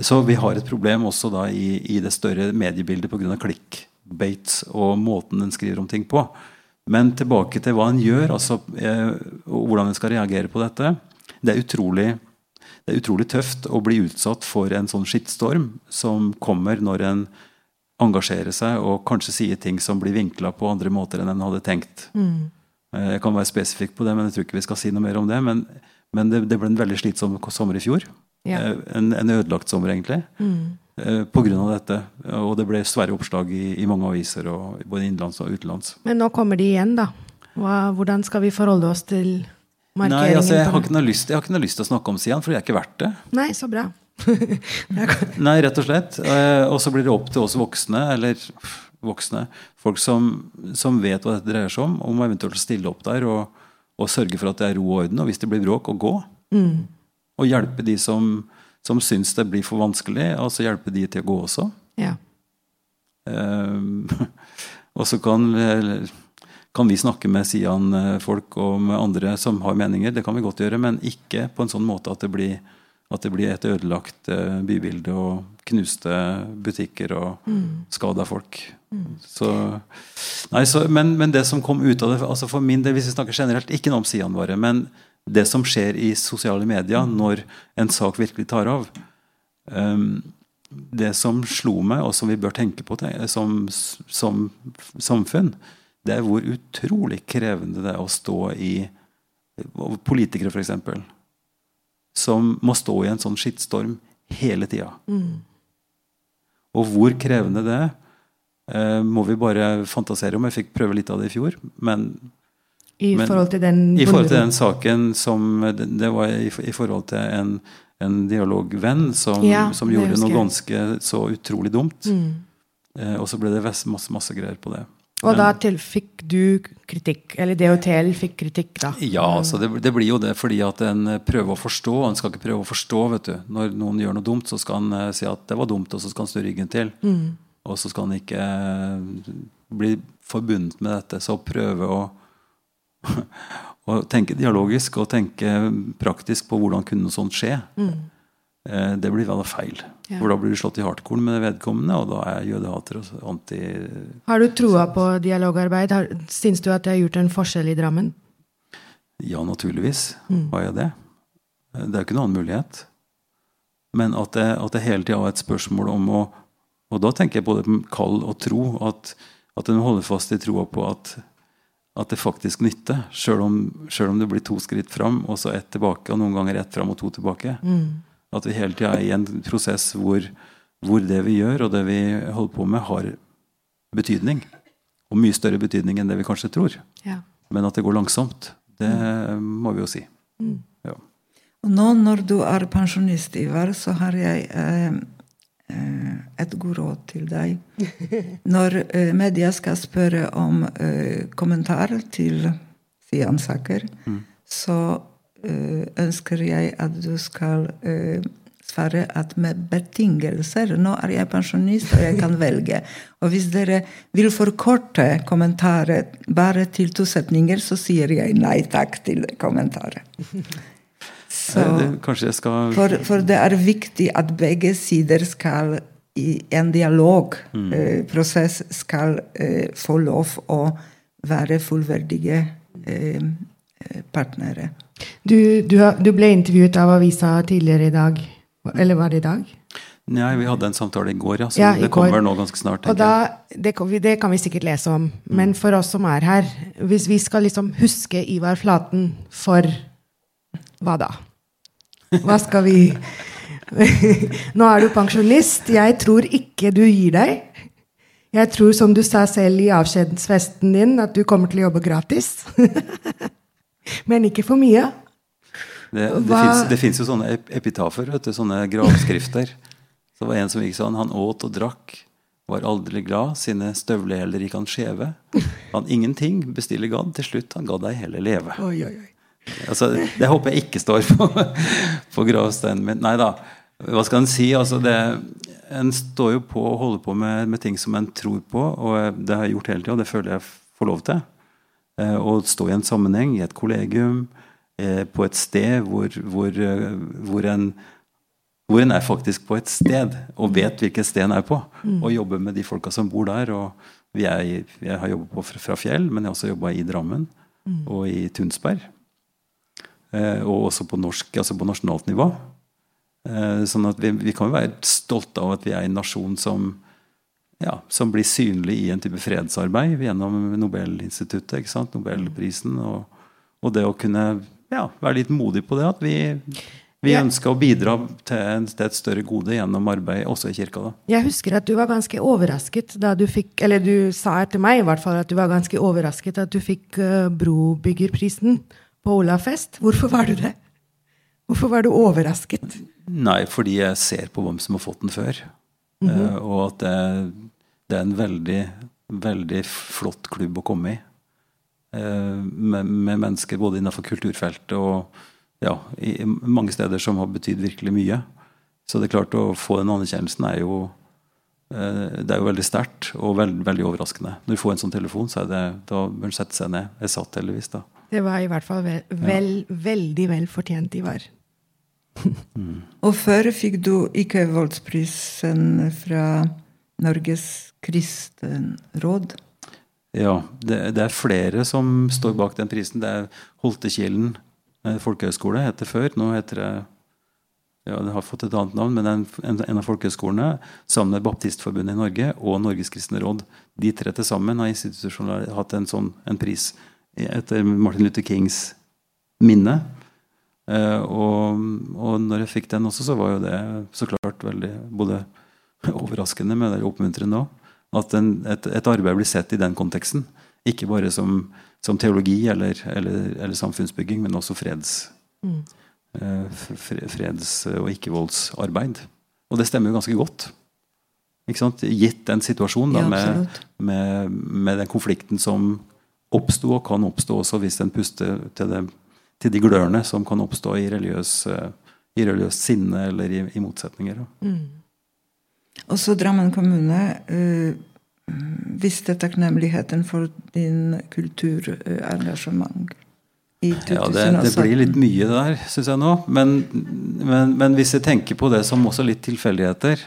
Så vi har et problem også da i, i det større mediebildet pga. clickbait og måten en skriver om ting på. Men tilbake til hva en gjør, altså, eh, og hvordan en skal reagere på dette. Det er, utrolig, det er utrolig tøft å bli utsatt for en sånn skittstorm som kommer når en engasjerer seg og kanskje sier ting som blir vinkla på andre måter enn en hadde tenkt. Mm. Eh, Jeg kan være spesifikk på det, men jeg tror ikke vi skal si noe mer om det. Men, men det, det ble en veldig slitsom sommer i fjor. Ja. Eh, En, en ødelagt sommer, egentlig. Mm. eh, På grunn av dette. Og det ble svære oppslag i, i mange aviser, og både innenlands og utenlands. Men nå kommer de igjen, da. Hva, hvordan skal vi forholde oss til Nei, altså, jeg, har ikke noe lyst, jeg har ikke noe lyst til å snakke om Sian, for jeg er ikke verdt det. Nei, så bra. Nei, rett og slett. Eh, Og så blir det opp til oss voksne, eller voksne. Folk som, som vet hva dette dreier seg om, om eventuelt å stille opp der og, og sørge for at det er ro og orden. Og hvis det blir bråk, å gå. Og hjelpe de som, som syns det blir for vanskelig, og så hjelpe de til å gå også. Ja. Um, og så kan, kan vi snakke med Sian-folk og med andre som har meninger. Det kan vi godt gjøre, men ikke på en sånn måte at det blir, at det blir et ødelagt eh, bybilde og knuste butikker og skada folk. Så, nei, så, men, men det som kom ut av det altså For min del, hvis vi snakker generelt, ikke noe om Sian bare, men det som skjer i sosiale medier når en sak virkelig tar av um, det som slo meg, og som vi bør tenke på som, som samfunn, det er hvor utrolig krevende det er å stå i Politikere, f.eks. Som må stå i en sånn skittstorm hele tida. Og hvor krevende det er, eh, må vi bare fantasere om. Jeg fikk prøve litt av det i fjor. Men I Men forhold til den i forhold til den saken som Det det var i, i forhold til en, en dialogvenn som, Ja, som gjorde noe ganske så utrolig dumt. Mm. Eh, og så ble det masse, masse greier på det. Og Men- da til, fikk du kritikk, eller DHTL fikk kritikk, da? Ja, så det, det blir jo det fordi at en prøver å forstå. Og En skal ikke prøve å forstå, vet du. Når noen gjør noe dumt, så skal han eh, si at det var dumt, og så skal han snu ryggen til. Og så skal han ikke eh, bli forbundet med dette. Så prøve å, å tenke dialogisk og tenke praktisk på hvordan kunne noe sånt skje. Mm. Det blir veldig feil. Ja. For da blir du slått i hardkorn med det vedkommende, og da er jødehater og anti... Har du troa på dialogarbeid? Har, syns du at det har gjort en forskjell i Drammen? Ja, naturligvis har jeg det. Det er jo ikke noen annen mulighet. Men at det, at det hele tida er et spørsmål om å Og da tenker jeg både på kall og tro. At, at en holder fast i troa på at, at det faktisk nytter. Sjøl om, selv om det blir to skritt fram og så ett tilbake, og noen ganger ett fram og to tilbake. At vi hele tida er i en prosess hvor, hvor det vi gjør, og det vi holder på med, har betydning. Og mye større betydning enn det vi kanskje tror. Ja. Men at det går langsomt, det må vi jo si. Ja. Og nå når du er pensjonist, Ivar, så har jeg eh, eh, et god råd til deg. Når eh, media skal spørre om eh, kommentar til Sian-saker, så eh, ønsker jeg at du skal eh, svare at med betingelser. Nå er jeg pensjonist, og jeg kan velge. Og hvis dere vil forkorte kommentaret bare til to setninger, så sier jeg nei takk til kommentaret. Så, Eh, skal for, for det er viktig at begge sider skal i en dialogprosess skal eh, få lov å være fullverdige eh, eh, partnere. Du, du, du ble intervjuet av avisa tidligere i dag. Eller var det i dag? Nei, vi hadde en samtale i går, ja. Så Ja, det kommer nå ganske snart. Da, det, kan vi, det kan vi sikkert lese om. Men for oss som er her, hvis vi skal liksom huske Ivar Flaten for hva da? Hva skal vi Nå er du pensjonist. Jeg tror ikke du gir deg. Jeg tror, som du sa selv i avskjedsfesten din, at du kommer til å jobbe gratis. Men ikke for mye. Det, det, fins jo sånne epitafer, vet du, sånne gravskrifter. Så det var en som gikk sånn Han åt og drakk, var aldri glad, sine støvlehæler gikk han skjeve. Han ingenting bestiller gadd, til slutt han ga deg hele leve. Oi, oi, oi. Altså, det håper jeg ikke står på, på gravsteinen min. Nei da. Hva skal en si? Altså, det, en står jo på og holder på med, med ting som en tror på, og det har jeg gjort hele tida, og det føler jeg får lov til. Eh, Å stå i en sammenheng, i et kollegium, eh, på et sted hvor, hvor, eh, hvor en hvor en er faktisk på et sted og vet hvilket sted en er på. Og jobber med de folka som bor der. og vi er, Jeg har jobbet fra, fra Fjell, men jeg har også jobba i Drammen og i Tunsberg. Eh, og også på norsk, altså på nasjonalt nivå. Eh, sånn at vi, vi kan være stolte av at vi er en nasjon som, ja, som blir synlig i en type fredsarbeid gjennom Nobelinstituttet, ikke sant? Nobelprisen. Og, og det å kunne ja, være litt modig på det. At vi, vi Ja. ønsker å bidra til, en, til et større gode gjennom arbeid også i kirka. da. Jeg husker at du var ganske overrasket da du fikk Eller du sa til meg i hvert fall at du var ganske overrasket at du fikk uh, Brobyggerprisen på Olavfest. Hvorfor var du det? Hvorfor var du overrasket? Nei, fordi jeg ser på hvem som har fått den før. Eh, og at det, det er en veldig veldig flott klubb å komme i. Eh, med, med, mennesker både innenfor kulturfeltet og ja, i, mange steder som har betydd virkelig mye. Så det er klart å få den anerkjennelsen er jo eh, det er jo veldig sterkt og veld, veldig overraskende. Når du får en sånn telefon, så er det, da bør du sette seg ned. Jeg satt heldigvis, da. Det var i hvert fall vel, vel, ja. veldig vel fortjent, Ivar. mm. Og før fikk du ikke voldsprisen fra Norges kristenråd? Ja, det, det, er flere som står bak den prisen. Det er Holtekilen folkehøgskole, het heter før. Nå heter det ja, det har fått et annet navn, men en, av folkehøgskolene sammen med Baptistforbundet i Norge og Norges kristne råd. De tre til sammen har institusjonelt hatt en sånn en pris etter Martin Luther Kings minne. Eh, og, og når jeg fikk den også, så var jo det så klart veldig både overraskende, men oppmuntrende òg. At en, et, et, arbeid blir sett i den konteksten. Ikke bare som, som teologi eller, eller, eller, samfunnsbygging, men også freds, mm. eh, freds- og ikke-voldsarbeid. Og det stemmer jo ganske godt. Gitt den situasjonen da, ja, med, med, med, den konflikten som oppsto, og kan oppstå også hvis en puster til, det, til de glørne som kan oppstå i religiøs, eh, religiøst sinne eller i, i motsetninger. Mm. Også Drammen kommune uh, viste takknemligheten for din kulturengasjement. Ja, det, det, blir litt mye der, syns jeg nå. Men, men, men, hvis jeg tenker på det som også litt tilfeldigheter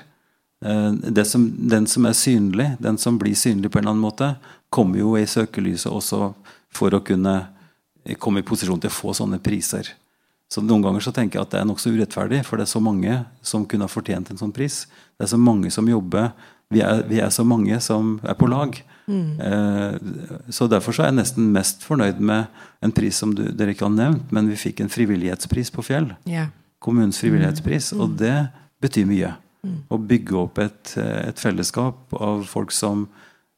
uh, som, Den som er synlig, den som blir synlig på en eller annen måte, kommer jo i søkelyset også for å kunne komme i posisjon til å få sånne priser. Så Noen ganger så tenker jeg at det er nokså urettferdig, for det er så mange som kunne ha fortjent en sånn pris. Det er så mange som jobber. Vi er, vi er så mange som er på lag. Mm. Eh, så Derfor så er jeg nesten mest fornøyd med en pris som du, dere ikke har nevnt, men vi fikk en frivillighetspris på Fjell. Yeah. Kommunens frivillighetspris. Mm. Og det betyr mye. Mm. Å bygge opp et, et, fellesskap av folk som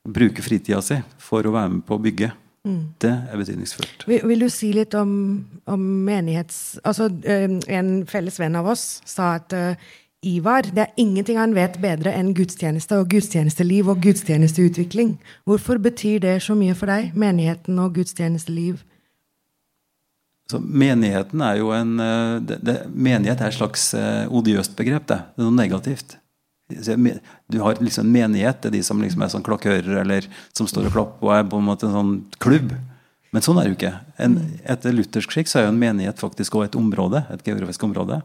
bruker fritida si for å være med på å bygge. Mm. Det er betydningsfullt. Vil, vil, du si litt om, om menighets... Altså, en felles venn av oss sa at uh, Ivar, det er ingenting han vet bedre enn gudstjeneste og gudstjenesteliv og gudstjenesteutvikling. Hvorfor betyr det så mye for deg, menigheten og gudstjenesteliv? Så menigheten er jo en det, det, Menighet er et slags uh, odiøst begrep. Det. det er noe negativt. Du har liksom en menighet, det er de som liksom er sånn klokkører eller som står og klapper og er på en måte en sånn klubb. Men sånn er det jo ikke. En, etter luthersk skikk så er jo en menighet faktisk også et område. et geografisk område.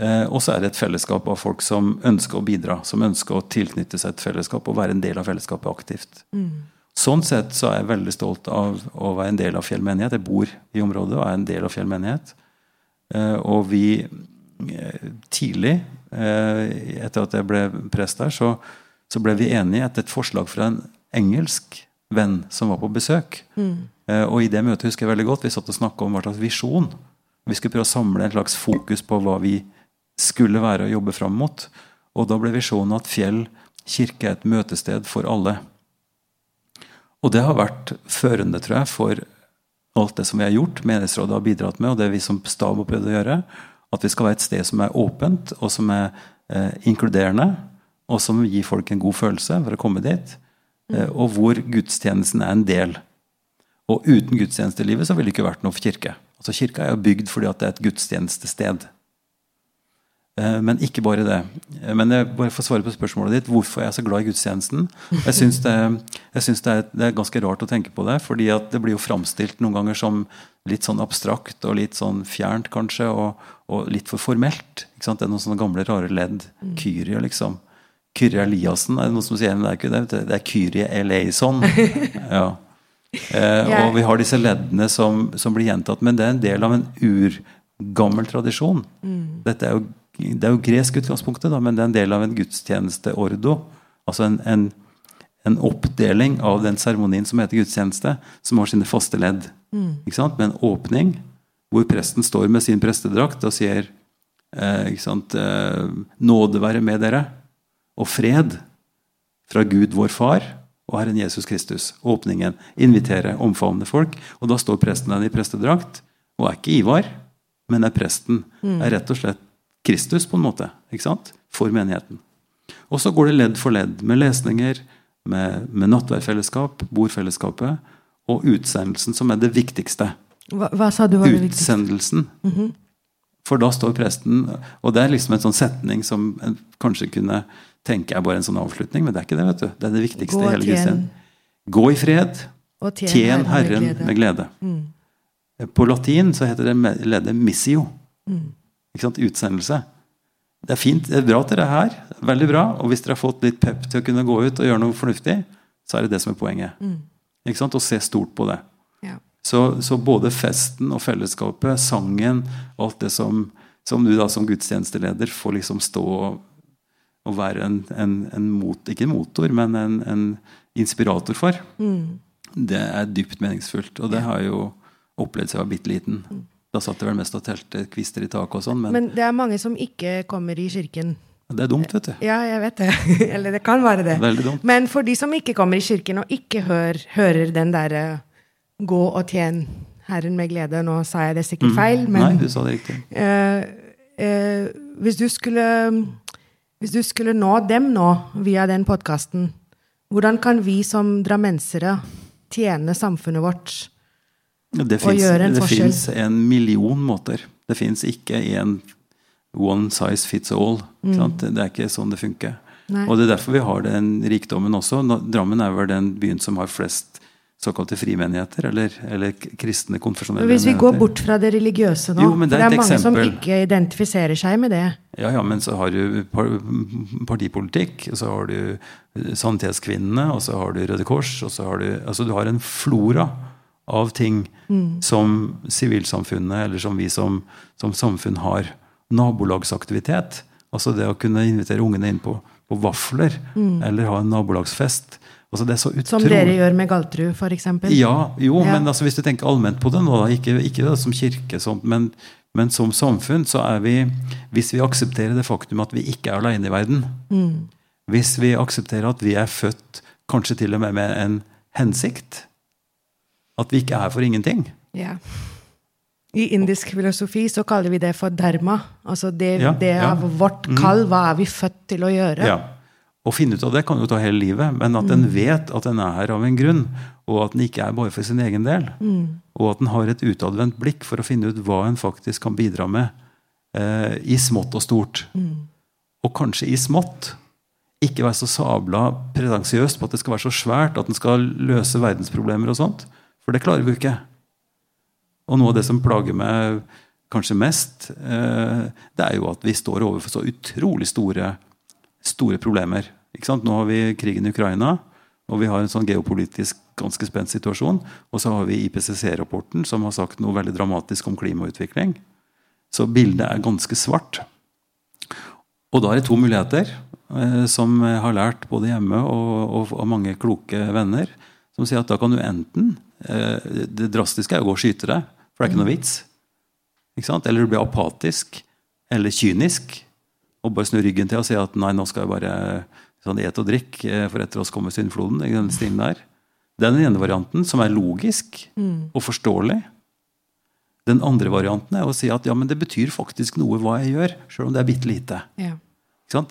Eh, og så er det et fellesskap av folk som ønsker å bidra. Som ønsker å tilknytte seg et fellesskap og være en del av fellesskapet aktivt. Mm. Sånn sett så er jeg veldig stolt av å være en del av Fjell menighet. Jeg bor i området og er en del av Fjell menighet. Eh, og vi tidlig Eh, etter at jeg ble prest der, så, så, ble vi enige etter et forslag fra en engelsk venn som var på besøk. Mm. Eh, og i det møtet husker jeg veldig godt, vi satt og snakka om hva slags visjon. Vi skulle prøve å samle en slags fokus på hva vi skulle være og jobbe fram mot. Og da ble visjonen at Fjell kirke er et møtested for alle. Og det har vært førende, tror jeg, for alt det som vi har gjort, menighetsrådet har bidratt med, og det vi som stab har prøvd å gjøre. At vi skal være et sted som er åpent, og som er eh, inkluderende, og som gir folk en god følelse for å komme dit. Eh, og hvor gudstjenesten er en del. Og uten gudstjenestelivet så ville det ikke vært noe for kirke. Altså Kirka er jo bygd fordi at det er et gudstjenestested. Eh, men ikke bare det. Eh, men jeg bare får svare på spørsmålet ditt, hvorfor jeg er så glad i gudstjenesten. Jeg syns det, jeg det, er, det, er, ganske rart å tenke på det. fordi at det blir jo framstilt noen ganger som litt sånn abstrakt og litt sånn fjernt, kanskje. Og, og litt for formelt. Det er noen sånne gamle, rare ledd. Mm. Kyrie, liksom. Kyrie Eliassen er det noen som sier, men det er ikke det. Det er Kyrie Eleison. Ja. Eh, og vi har disse leddene som, som, blir gjentatt. Men det er en del av en urgammel tradisjon. Mm. Dette er jo, det er jo gresk utgangspunktet, da, men det er en del av en gudstjenesteordo. Altså en, en, en oppdeling av den seremonien som heter gudstjeneste, som har sine faste ledd. Mm. Med en åpning hvor presten står med sin prestedrakt og sier eh, ikke sant, eh, 'Nåde være med dere', og fred fra Gud vår Far og Herren Jesus Kristus. Åpningen. Invitere, omfavne folk. Og da står presten der i prestedrakt, og er ikke Ivar, men er presten. Mm. Er rett og slett Kristus, på en måte, ikke sant? for menigheten. Og så går det ledd for ledd, med lesninger, med, med nattverdfellesskap, bordfellesskapet, og utsendelsen, som er det viktigste. Hva, hva sa du var det viktigste? Utsendelsen. For da står presten Og det er liksom en sånn setning som en kanskje kunne tenke er bare en sånn avslutning, men det er ikke det. vet du. Det er det viktigste i hele gudstjenesten. Gå i fred, Og tjen tjen Herren med glede. med glede. Mm. På latin så heter det lede missio. Mm. Ikke sant? Utsendelse. Det er fint, det er bra at dere er her. Veldig bra. Og hvis dere har fått litt pep til å kunne gå ut og gjøre noe fornuftig, så er det det som er poenget. Mm. Ikke sant? Og se stort på det. Ja. Så, så både festen og fellesskapet, sangen, og alt det som, som du da som gudstjenesteleder får liksom stå og, og være en, en, en mot, ikke en motor, men en, en inspirator for, Mm. det er dypt meningsfullt. Og det har jeg jo opplevd siden jeg var bitte liten. Da satt jeg vel mest og telte kvister i taket og sånn, men, Men det er mange som ikke kommer i kirken. Det er dumt, vet du. Ja, jeg vet det. Eller det kan være det. Veldig dumt. Men for de som ikke kommer i kirken og ikke hører, hører den derre gå og tjen Herren med glede Nå sa jeg det sikkert feil, Mm. Nei, du sa det riktig. Uh, uh, hvis, du skulle, hvis du skulle nå dem nå via den podkasten, hvordan kan vi som drammensere tjene samfunnet vårt? Det Og gjøre en det forskjell. fins en million måter. Det fins ikke en one size fits all. sant? Det er ikke sånn det funker. Mm. Nei. Og det er derfor vi har den rikdommen også. Drammen er vel den byen som har flest såkalte frimenigheter, eller, eller kristne konfesjonelle Hvis vi går bort fra det religiøse nå Jo, men det for det er mange mange som ikke identifiserer seg med det. Ja, ja, men så har du partipolitikk, og så har du Sannhetskvinnene, og så har du Røde Kors, og så har du Altså du har en flora av ting som sivilsamfunnet, eller som vi som, som samfunn har. Nabolagsaktivitet. Altså det å kunne invitere ungene inn på, på vafler, eller ha en nabolagsfest. Altså det er så Som dere gjør med Galtrud, f.eks. ja, jo, Ja. men altså, hvis du tenker allment på det nå, ikke, ikke det, som kirke, sånt, men, men som samfunn, så er vi Hvis vi aksepterer det faktum at vi ikke er alene i verden, Mm. hvis vi aksepterer at vi er født kanskje til og med med en hensikt, at vi ikke er for ingenting Ja. I indisk filosofi så kaller vi det for dharma. Altså det, Ja, det ja. av vårt kall. Hva er vi født til å gjøre? Ja. Å finne ut av det kan jo ta hele livet, men at en vet at en er her av en grunn, og at en ikke er bare for sin egen del, og at en har et utadvendt blikk for å finne ut hva en faktisk kan bidra med eh, i smått og stort. Og kanskje i smått. Ikke være så sabla pretensiøst på at det skal være så svært at en skal løse verdensproblemer og sånt. For det klarer vi jo ikke. Og noe av det som plager meg kanskje mest, eh, det er jo at vi står overfor så utrolig store, store problemer. Nå har vi krigen i Ukraina, og vi har en sånn geopolitisk ganske spent situasjon. Og så har vi IPCC-rapporten, som har sagt noe veldig dramatisk om klimautvikling. Så bildet er ganske svart. Og da er det to muligheter, eh, som jeg har lært både hjemme og, og mange kloke venner, som sier at da kan du enten eh, Det drastiske er å gå og skyte deg, for det er ikke noe vits. Ikke sant? Eller du blir apatisk eller kynisk og bare snur ryggen til og sier at nei, nå skal jeg bare sånn, et og drikk, eh, for etter oss kommer syndfloden. i den stilen der. Det er den ene varianten, som er logisk og forståelig. Den andre varianten er å si at ja, men det betyr faktisk noe hva jeg gjør, sjøl om det er bitte lite. Ja.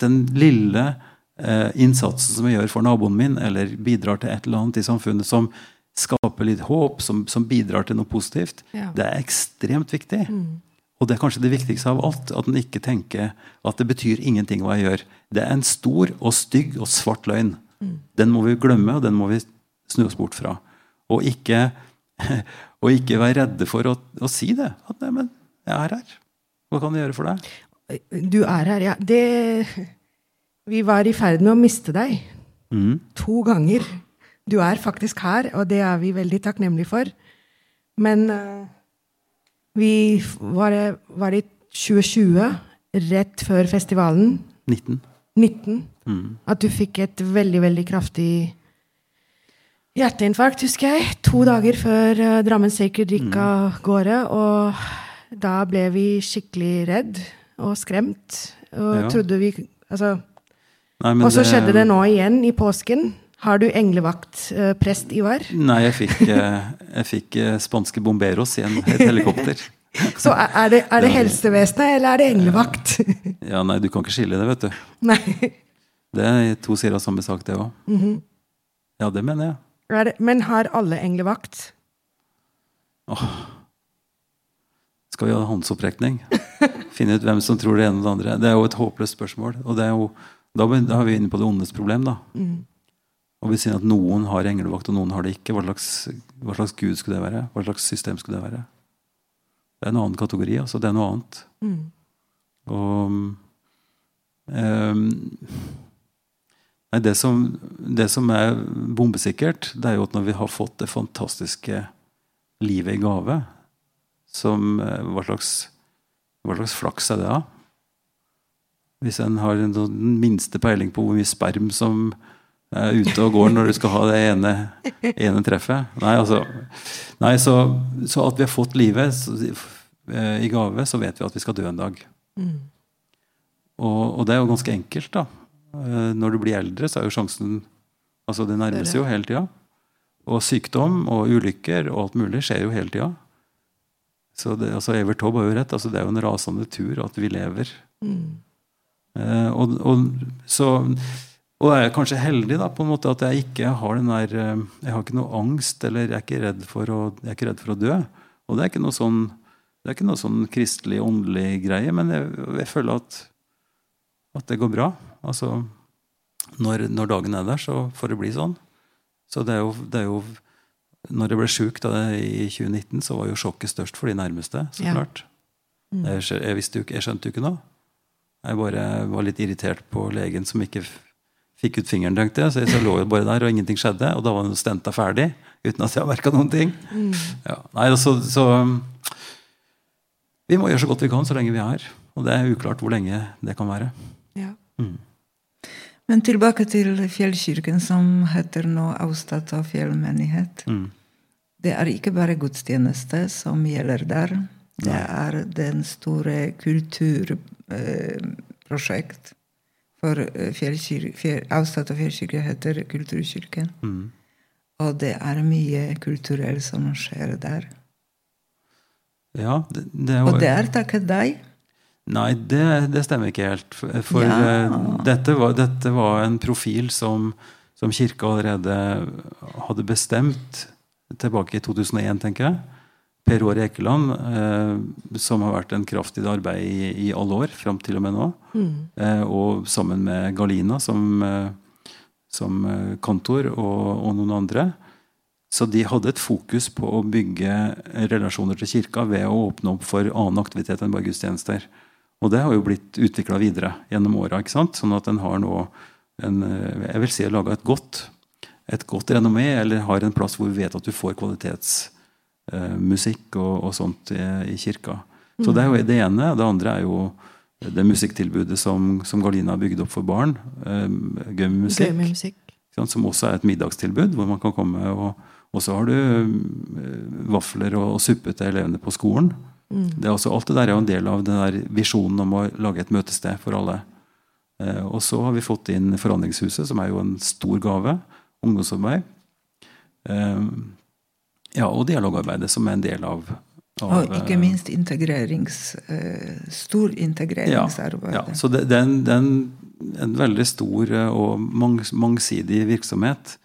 Den lille eh, innsatsen som jeg gjør for naboen min, eller bidrar til et eller annet i samfunnet som skaper litt håp, som, som bidrar til noe positivt, Ja. det er ekstremt viktig. Og det er kanskje det viktigste av alt, at en ikke tenker at det betyr ingenting hva jeg gjør. Det er en stor og stygg og svart løgn. Den må vi glemme, og den må vi snu oss bort fra. Og ikke, og ikke være redde for å, å si det. At 'nei, men jeg er her'. Hva kan jeg gjøre for deg? Du er her, ja. Det Vi var i ferd med å miste deg. Mm. To ganger. Du er faktisk her, og det er vi veldig takknemlige for. Men eh, vi var, var i 2020, rett før festivalen, 19. 19, Mm. at du fikk et veldig, veldig kraftig hjerteinfarkt, husker jeg. To dager før uh, Drammen Sacred gikk av gårde. Og da ble vi skikkelig redd og skremt. Og Ja. trodde vi Altså Nei, og så skjedde det nå igjen i påsken. Har du englevakt, eh, prest Ivar? Nei, jeg fikk, eh, jeg fikk eh, spanske bomberos i en, et helikopter. Så er det, er det helsevesenet, eller er det englevakt? Ja, nei, du kan ikke skille det, vet du. Nei. Det er to sider av samme sak, det òg. Ja, det mener jeg. Det, men har alle englevakt? Skal vi ha håndsopprekning? Finne ut hvem som tror det ene og det andre. Det er jo et håpløst spørsmål. Og det er jo, da da er vi inne på det ondes problem. da. Og vi sier at noen har englevakt, og noen har det ikke. Hva slags, hva slags gud skulle det være? Hva slags system skulle det være? Det er en annen kategori. altså Det er noe annet. Og um, Nei, det som, det som er bombesikkert, det er jo at når vi har fått det fantastiske livet i gave, som eh, Hva slags, hva slags flaks er det, da? Hvis en har den sånn minste peiling på hvor mye sperm som ute og går når du skal ha det ene, ene treffet. Nei, altså, nei så, så, at vi har fått livet så, eh, i gave, så vet vi at vi skal dø en dag. Og, og, det er jo ganske enkelt, da. Eh, når du blir eldre, så er jo sjansen Altså, det nærmer seg jo hele tida. Og sykdom og ulykker og alt mulig skjer jo hele tida. Så det, altså Evert Taube har jo rett. altså Det er jo en rasende tur at vi lever. Eh, og, og, så, og jeg er kanskje heldig da, på en måte at jeg ikke har den der eh, Jeg har ikke noe angst, eller jeg er ikke redd for å, jeg er ikke redd for å dø. Og det er ikke noe sånn det er ikke noe sånn kristelig, åndelig greie, men jeg, jeg føler at, at det går bra. Altså, når, når dagen er der, så får det bli sånn. Så det er jo, det er jo når jeg ble sjuk i 2019, så var jo sjokket størst for de nærmeste. så Ja. klart. Jeg, skj- jeg, visste jeg skjønte jo ikke noe. Jeg bare var litt irritert på legen som ikke fikk ut fingeren. tenkte jeg, Så jeg lå jo bare der, og ingenting skjedde. Og da var den stenta ferdig uten at jeg merka noen ting. Ja. Nei, altså, så Vi må gjøre så godt vi kan så lenge vi er her. Og det er uklart hvor lenge det kan være. Ja. Men tilbake til fjellkirken, som heter nå Austata fjellmenighet. Mm. Det er ikke bare gudstjeneste som gjelder der. Det er den store kulturprosjekt. Eh, fjellkir- fjell, Austata fjellkirke heter Kulturkirken. Mm. Og det er mye kulturelt som skjer der. Ja, det, det Og var- det er takket deg. Nei, det, det stemmer ikke helt. For, for Ja. uh, dette, var, dette var en profil som, som kirka allerede hadde bestemt tilbake i 2001, tenker jeg. Per Åre Ekeland, eh, som har vært en kraft i det arbeidet i, i alle år, fram til og med nå. Eh, og sammen med Galina som, eh, som eh, kantor og, og noen andre. Så de hadde et fokus på å bygge relasjoner til kirka ved å åpne opp for annen aktivitet enn bare gudstjenester. Og det har jo blitt utvikla videre gjennom åra. Sånn at en har nå en, eh, jeg vil si laga et godt et godt renommé, eller har en plass hvor vi vet at du får kvalitetsmusikk og, og sånt i, i kirka. Så det er jo det ene. Det andre er jo det musikktilbudet som, som Galina har bygd opp for barn. Gummimusikk. musikk. Musikk. Ikke sant, Som også er et middagstilbud, hvor man kan komme og Og så har du eh, vafler og, og suppe til elevene på skolen. Det er også, alt det der er jo en del av den der visjonen om å lage et møtested for alle. Eh, og så har vi fått inn Forandringshuset, som er jo en stor gave. Ungdomsarbeid. Eh, ja, og dialogarbeidet, som er en del av, av Og ikke minst integrerings, eh, stor integreringsarbeid. ja, så det, det er, en, det er en, veldig stor eh, og mang, mangsidig virksomhet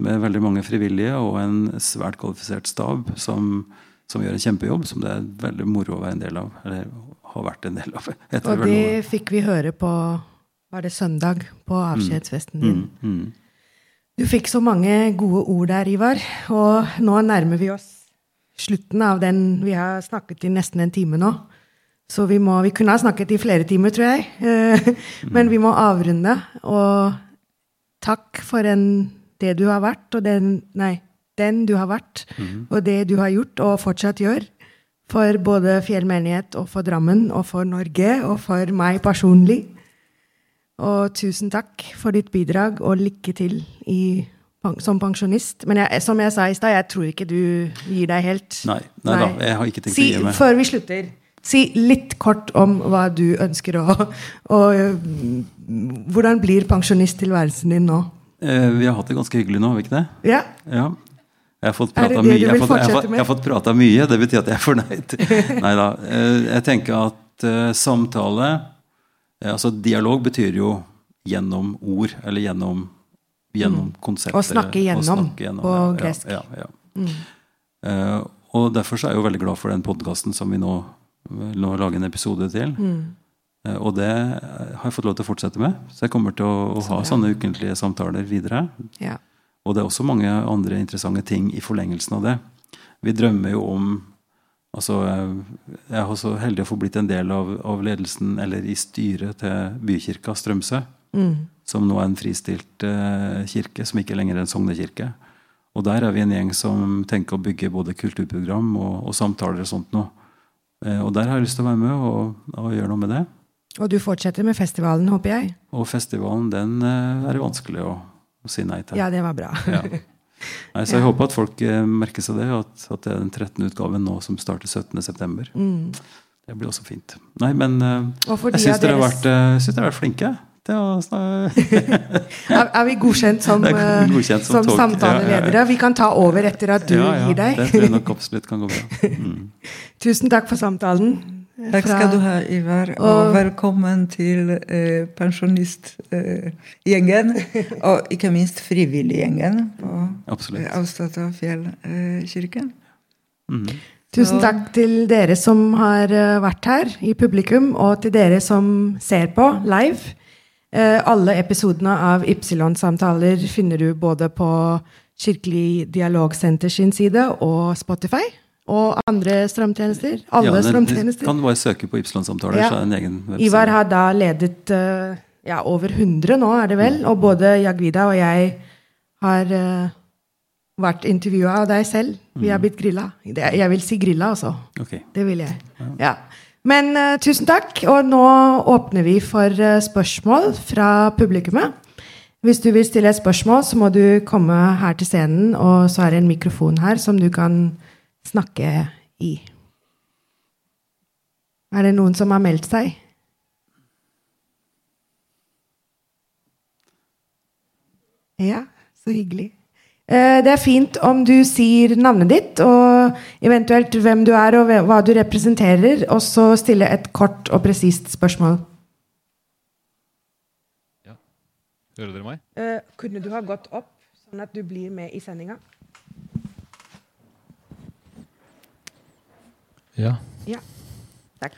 med veldig mange frivillige og en svært kvalifisert stab som, som gjør en kjempejobb, som det er veldig moro å være en del av. Eller har vært en del av. etter Og det fikk vi høre på Var det søndag? På avskjedsfesten din. Mm, Mm. Du fikk så mange gode ord der, Ivar. Og nå nærmer vi oss slutten av den Vi har snakket i nesten en time nå. Så vi, må, vi kunne ha snakket i flere timer, tror jeg. Eh, Men vi må avrunde. Og takk for en, det du har vært, og den Nei, den du har vært, og det du har gjort og fortsatt gjør. For både Fjell menighet og for Drammen og for Norge og for meg personlig. Og tusen takk for ditt bidrag, og lykke til i, som pensjonist. Men jeg, som jeg sa i stad, jeg tror ikke du gir deg helt. Nei, nei da, jeg har ikke tenkt si, å gi meg. Før vi slutter, si litt kort om hva du ønsker å og, Hvordan blir pensjonisttilværelsen din nå? Eh, vi har hatt det ganske hyggelig nå, har vi ikke det? Ja? Ja. Jeg har fått prata mye. Jeg har fått, jeg jeg har fått prata mye. Det betyr at jeg er fornøyd. Nei da. Jeg tenker at eh, samtale eh, Altså dialog betyr jo gjennom ord, eller gjennom gjennom konsept. Å snakke gjennom på ja, gresk. Ja, ja, Uh, og derfor så er jeg jo veldig glad for den podkasten som vi nå, nå lager en episode til. Eh, og det har jeg fått lov til å fortsette med. Så jeg kommer til å, å ha sånne ukentlige samtaler videre. Ja. Og det er også mange andre interessante ting i forlengelsen av det. Vi drømmer jo om altså Jeg er også heldig å få blitt en del av, av ledelsen, eller i styret til bykirka Strømsø. Som nå er en fristilt uh, kirke, som ikke lenger er en sognekirke. Og der er vi en gjeng som tenker å bygge både kulturprogram og, og samtaler og sånt nå. Uh, og der har jeg lyst til å være med og, og gjøre noe med det. Og du fortsetter med festivalen, håper jeg? Og festivalen, den uh, er det vanskelig å, å si nei til. Ja, det var bra. Ja. Nei, så jeg håper at folk eh, merker seg det, at, at det er den 13. utgaven nå som starter 17.9. Mm. Det blir også fint. Nei, men eh, jeg syns dere deres- eh, dere har vært flinke. Er, vi godkjent som, godkjent som som samtaleledere? Ja, ja, Vi kan ta over etter at du ja, ja, gir deg. Det tror jeg nok absolutt kan gå bra. Mm. Tusen takk for samtalen. Takk skal du ha, Ivar. Og Og- velkommen til eh, pensjonistgjengen. og ikke minst frivilliggjengen på eh, Austata fjellkirken. Mm. Tusen takk til dere som har eh, vært her i publikum, og til dere som ser på live. Eh, alle episodene av Ypsilon-samtaler finner du både på Kirkelig dialogsenter sin side og Spotify. Og andre strømtjenester. Alle Ja, strømtjenester. Kan bare søke på Ypsilon-samtaler, Ja. så er det en egen webside. Ivar har da ledet eh, ja, over 100 nå, er det vel. Og både Jagvida og jeg har eh, vært intervjua av deg selv. Vi har blitt grilla. Jeg vil si grilla, altså. Okay. Det vil jeg. Ja. Men uh, tusen takk. Og nå åpner vi for uh, spørsmål fra publikummet. Hvis du vil stille et spørsmål, så må du komme her til scenen, og så er det en mikrofon her som du kan snakke i. Er det noen som har meldt seg? Ja, så hyggelig. Eh, Det er fint om du sier navnet ditt, og eventuelt hvem du er og hva- du representerer, og så stille et kort og presist spørsmål. Hører dere meg? Eh, kunne du ha gått opp, sånn at du blir med i sendinga? Ja. Ja. Takk.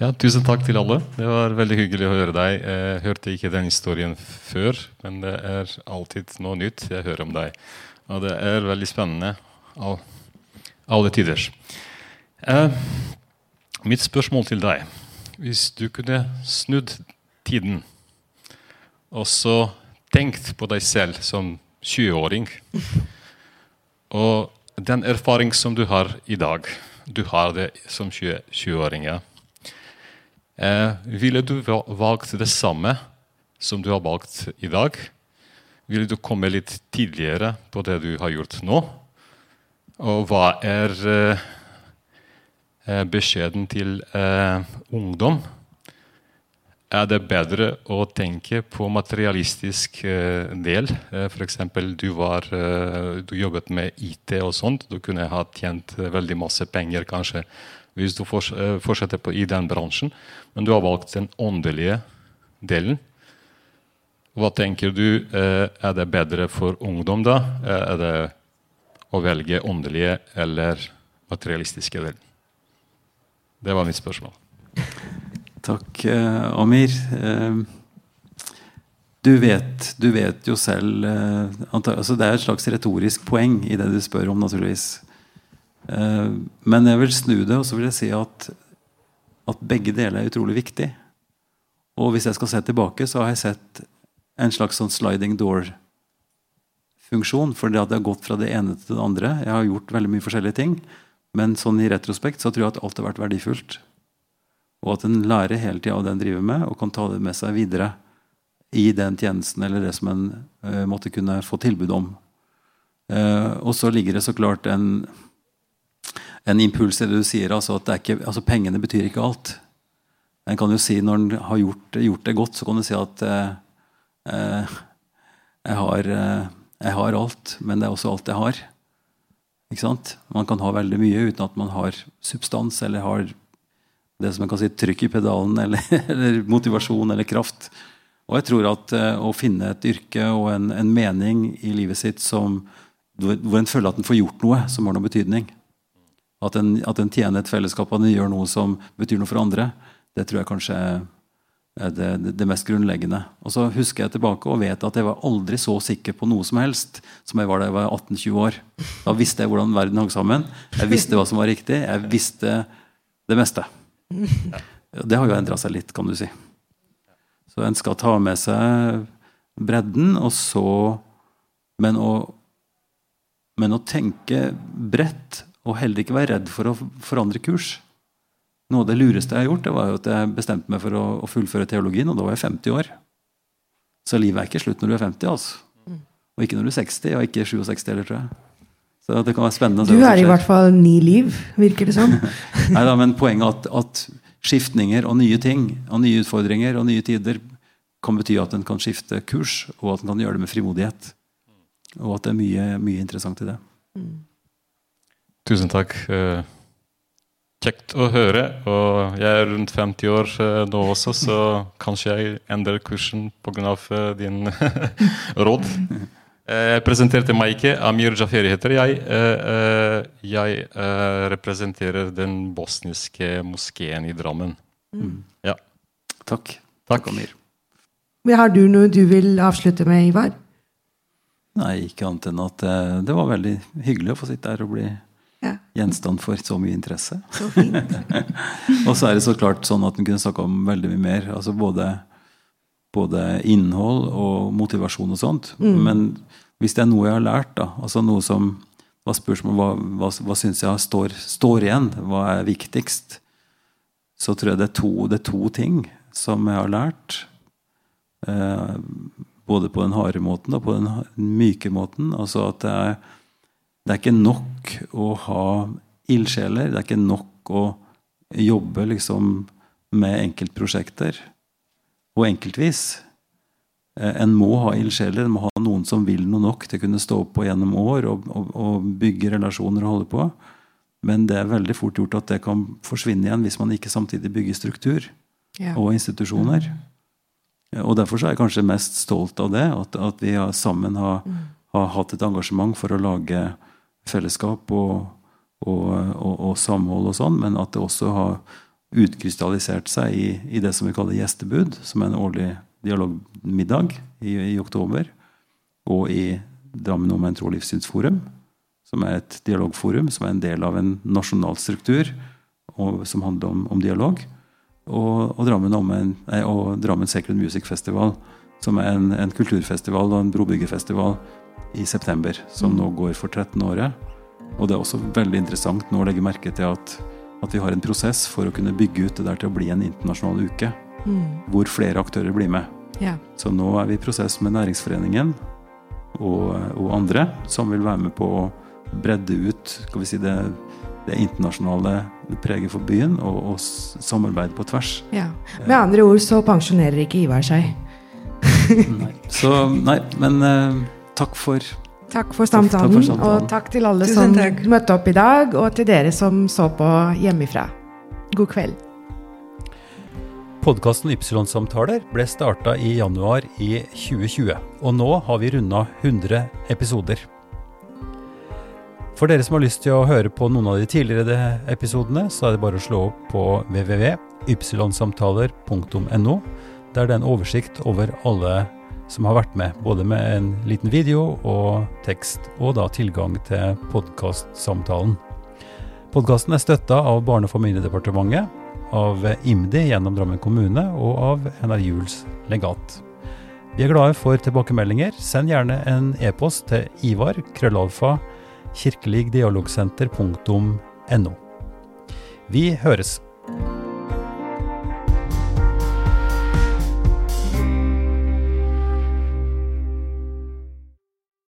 ja. Tusen takk til alle. Det var veldig hyggelig å høre deg. Jeg hørte ikke den historien før, men det er alltid noe nytt jeg hører om deg. Og det er veldig spennende. av alle tider. Eh, mitt spørsmål til deg Hvis du kunne snudd tiden og så tenkt på deg selv som 20-åring Og den erfaring som du har i dag, du har det som 20 20-åring, 20 Eh, ville du valgt det samme som du har valgt i dag? Ville du komme litt tidligere på det du har gjort nå? Og hva er eh, eh, beskjeden til eh, ungdom? Er det bedre å tenke på materialistisk eh, del? Eh, F.eks. Du, var, eh, du jobbet med IT og sånt. Du kunne ha tjent veldig masse penger kanskje hvis du fortsetter på, i den bransjen. Men du har valgt den åndelige delen. Hva tenker du er det bedre for ungdom da? Er det å velge åndelige eller materialistiske delen? Det var mitt spørsmål. Takk, eh, Amir. Eh, du, vet, du vet jo selv eh, altså Det er et slags retorisk poeng i det du spør om, naturligvis. Men jeg vil snu det, og så vil jeg si at, at begge deler er utrolig viktig. Og hvis jeg skal se tilbake, så har jeg sett en slags sånn sliding door-funksjon. For det at det har gått fra det ene til det andre. Jeg har gjort veldig mye forskjellige ting. Men sånn i retrospekt så tror jeg at alt har vært verdifullt. Og at en lærer hele tida av det en driver med, og kan ta det med seg videre i den tjenesten eller det som en uh, måtte kunne få tilbud om. Uh, og så ligger det så klart en, en impuls i det du sier, altså at ikke, altså pengene betyr ikke alt. En kan jo si Når en har gjort, gjort det godt, så kan du si at uh, jeg, har, jeg har alt, men det er også alt jeg har. Ikke sant? Man kan ha veldig mye uten at man har substans eller har det som jeg kan si trykk i pedalen eller, eller motivasjon eller kraft. Og jeg tror at eh, å finne et yrke og en, en mening i livet sitt som, hvor en føler at en får gjort noe som har noe betydning, at en, at en tjener et fellesskap, og gjør noe som betyr noe for andre, det tror jeg kanskje er det, det mest grunnleggende. Og så husker jeg tilbake og vet at jeg var aldri så sikker på noe som helst som jeg var da jeg var 18-20 år. Da visste jeg hvordan verden hang sammen. Jeg visste hva som var riktig. Jeg visste det meste. Det har jo endra seg litt, kan du si. Så en skal ta med seg bredden, og så Men å, men å tenke bredt, og heller ikke være redd for å forandre kurs. Noe av det lureste jeg har gjort, det var jo at jeg bestemte meg for å, å fullføre teologien, og da var jeg 50 år. Så livet er ikke slutt når du er 50, altså. Og ikke når du er 60, og ikke 67 heller, tror jeg. Så det kan være spennende. Du er i hvert fall ni liv, virker det som. Neida, men poenget er at, at skiftninger og nye ting og nye utfordringer og nye tider kan bety at en kan skifte kurs, og at en kan gjøre det med frimodighet. Og at det er mye, mye interessant i det. Tusen takk. Eh, Kjekt å høre. Og jeg er rundt 50 år eh, nå også, så kanskje jeg endrer kursen pga. din råd. Eh, Jeg presenterte meg ikke. Amir Jaferi heter jeg. Eh, eh, Jeg eh, representerer den bosniske moskeen i Drammen. Ja. Takk. Takk. Amir. Men Har du noe du vil avslutte med, Ivar? Nei, ikke annet enn at eh, det var veldig hyggelig å få sitte her og bli Ja, gjenstand for så mye interesse. så fint. Og så er det så klart sånn at en kunne snakka om veldig mye mer. altså både, både innhold og motivasjon og sånt. Men hvis det er noe jeg har lært, da, altså noe som var spørsmål, hva, hva, hva syns jeg står, står igjen, hva er viktigst, så tror jeg det er to, det er to ting som jeg har lært. Eh, både på den harde måten og på den myke måten. Altså at det er, det er ikke nok å ha ildsjeler. Det er ikke nok å jobbe liksom med enkeltprosjekter og enkeltvis. Eh, En må ha ildsjeler, en må ha noen som vil noe nok til å kunne stå på gjennom år og, og, og bygge relasjoner og holde på. Men det er veldig fort gjort at det kan forsvinne igjen hvis man ikke samtidig bygger struktur Ja. og institusjoner. Og Derfor så er jeg kanskje mest stolt av det, at, at vi har, sammen har, har hatt et engasjement for å lage fellesskap og, og samhold og sånn, men at det også har utkrystallisert seg i, i det som vi kaller gjestebud, som er en årlig dialogmiddag i, i oktober, og i Drammen om en tro- og livssynsforum, som er et dialogforum som er en del av en nasjonal struktur og, som handler om, om dialog. Og, og, Drammen om en, nei, og Drammen Secret Music Festival, som er en, en kulturfestival og en brobyggerfestival i september, som nå går for 13 året. Og det er også veldig interessant nå å legge merke til at, at vi har en prosess for å kunne bygge ut det der til å bli en internasjonal uke, hvor flere aktører blir med. Ja. Så nå er vi i prosess med Næringsforeningen og, og andre som vil være med på å bredde ut skal vi si, det, det internasjonale preget for byen, og, og samarbeid på tvers. ja. Med andre ord så pensjonerer ikke Ivar seg. Så nei, men uh, takk for Takk for Takk samtalen, for samtalen. og takk til alle Tusen som takk. møtte opp i dag, og til dere som så på hjemmefra. God kveld. Podkasten Ypsilon-samtaler ble starta i januar i 2020, og nå har vi runda 100 episoder. For dere som har lyst til å høre på noen av de tidligere episodene, så er det bare å slå opp på www.ypsilonsamtaler.no. Der det er en oversikt over alle som har vært med, både med en liten video og tekst, og da tilgang til podkastsamtalen. Podkasten er støtta av Barne- og familiedepartementet, av IMDi gjennom Drammen kommune og av NR Juels legat. Vi er glade for tilbakemeldinger. Send gjerne en e-post til Ivar, krøllalfa, kirkeligdialogsenter.no. Vi høres.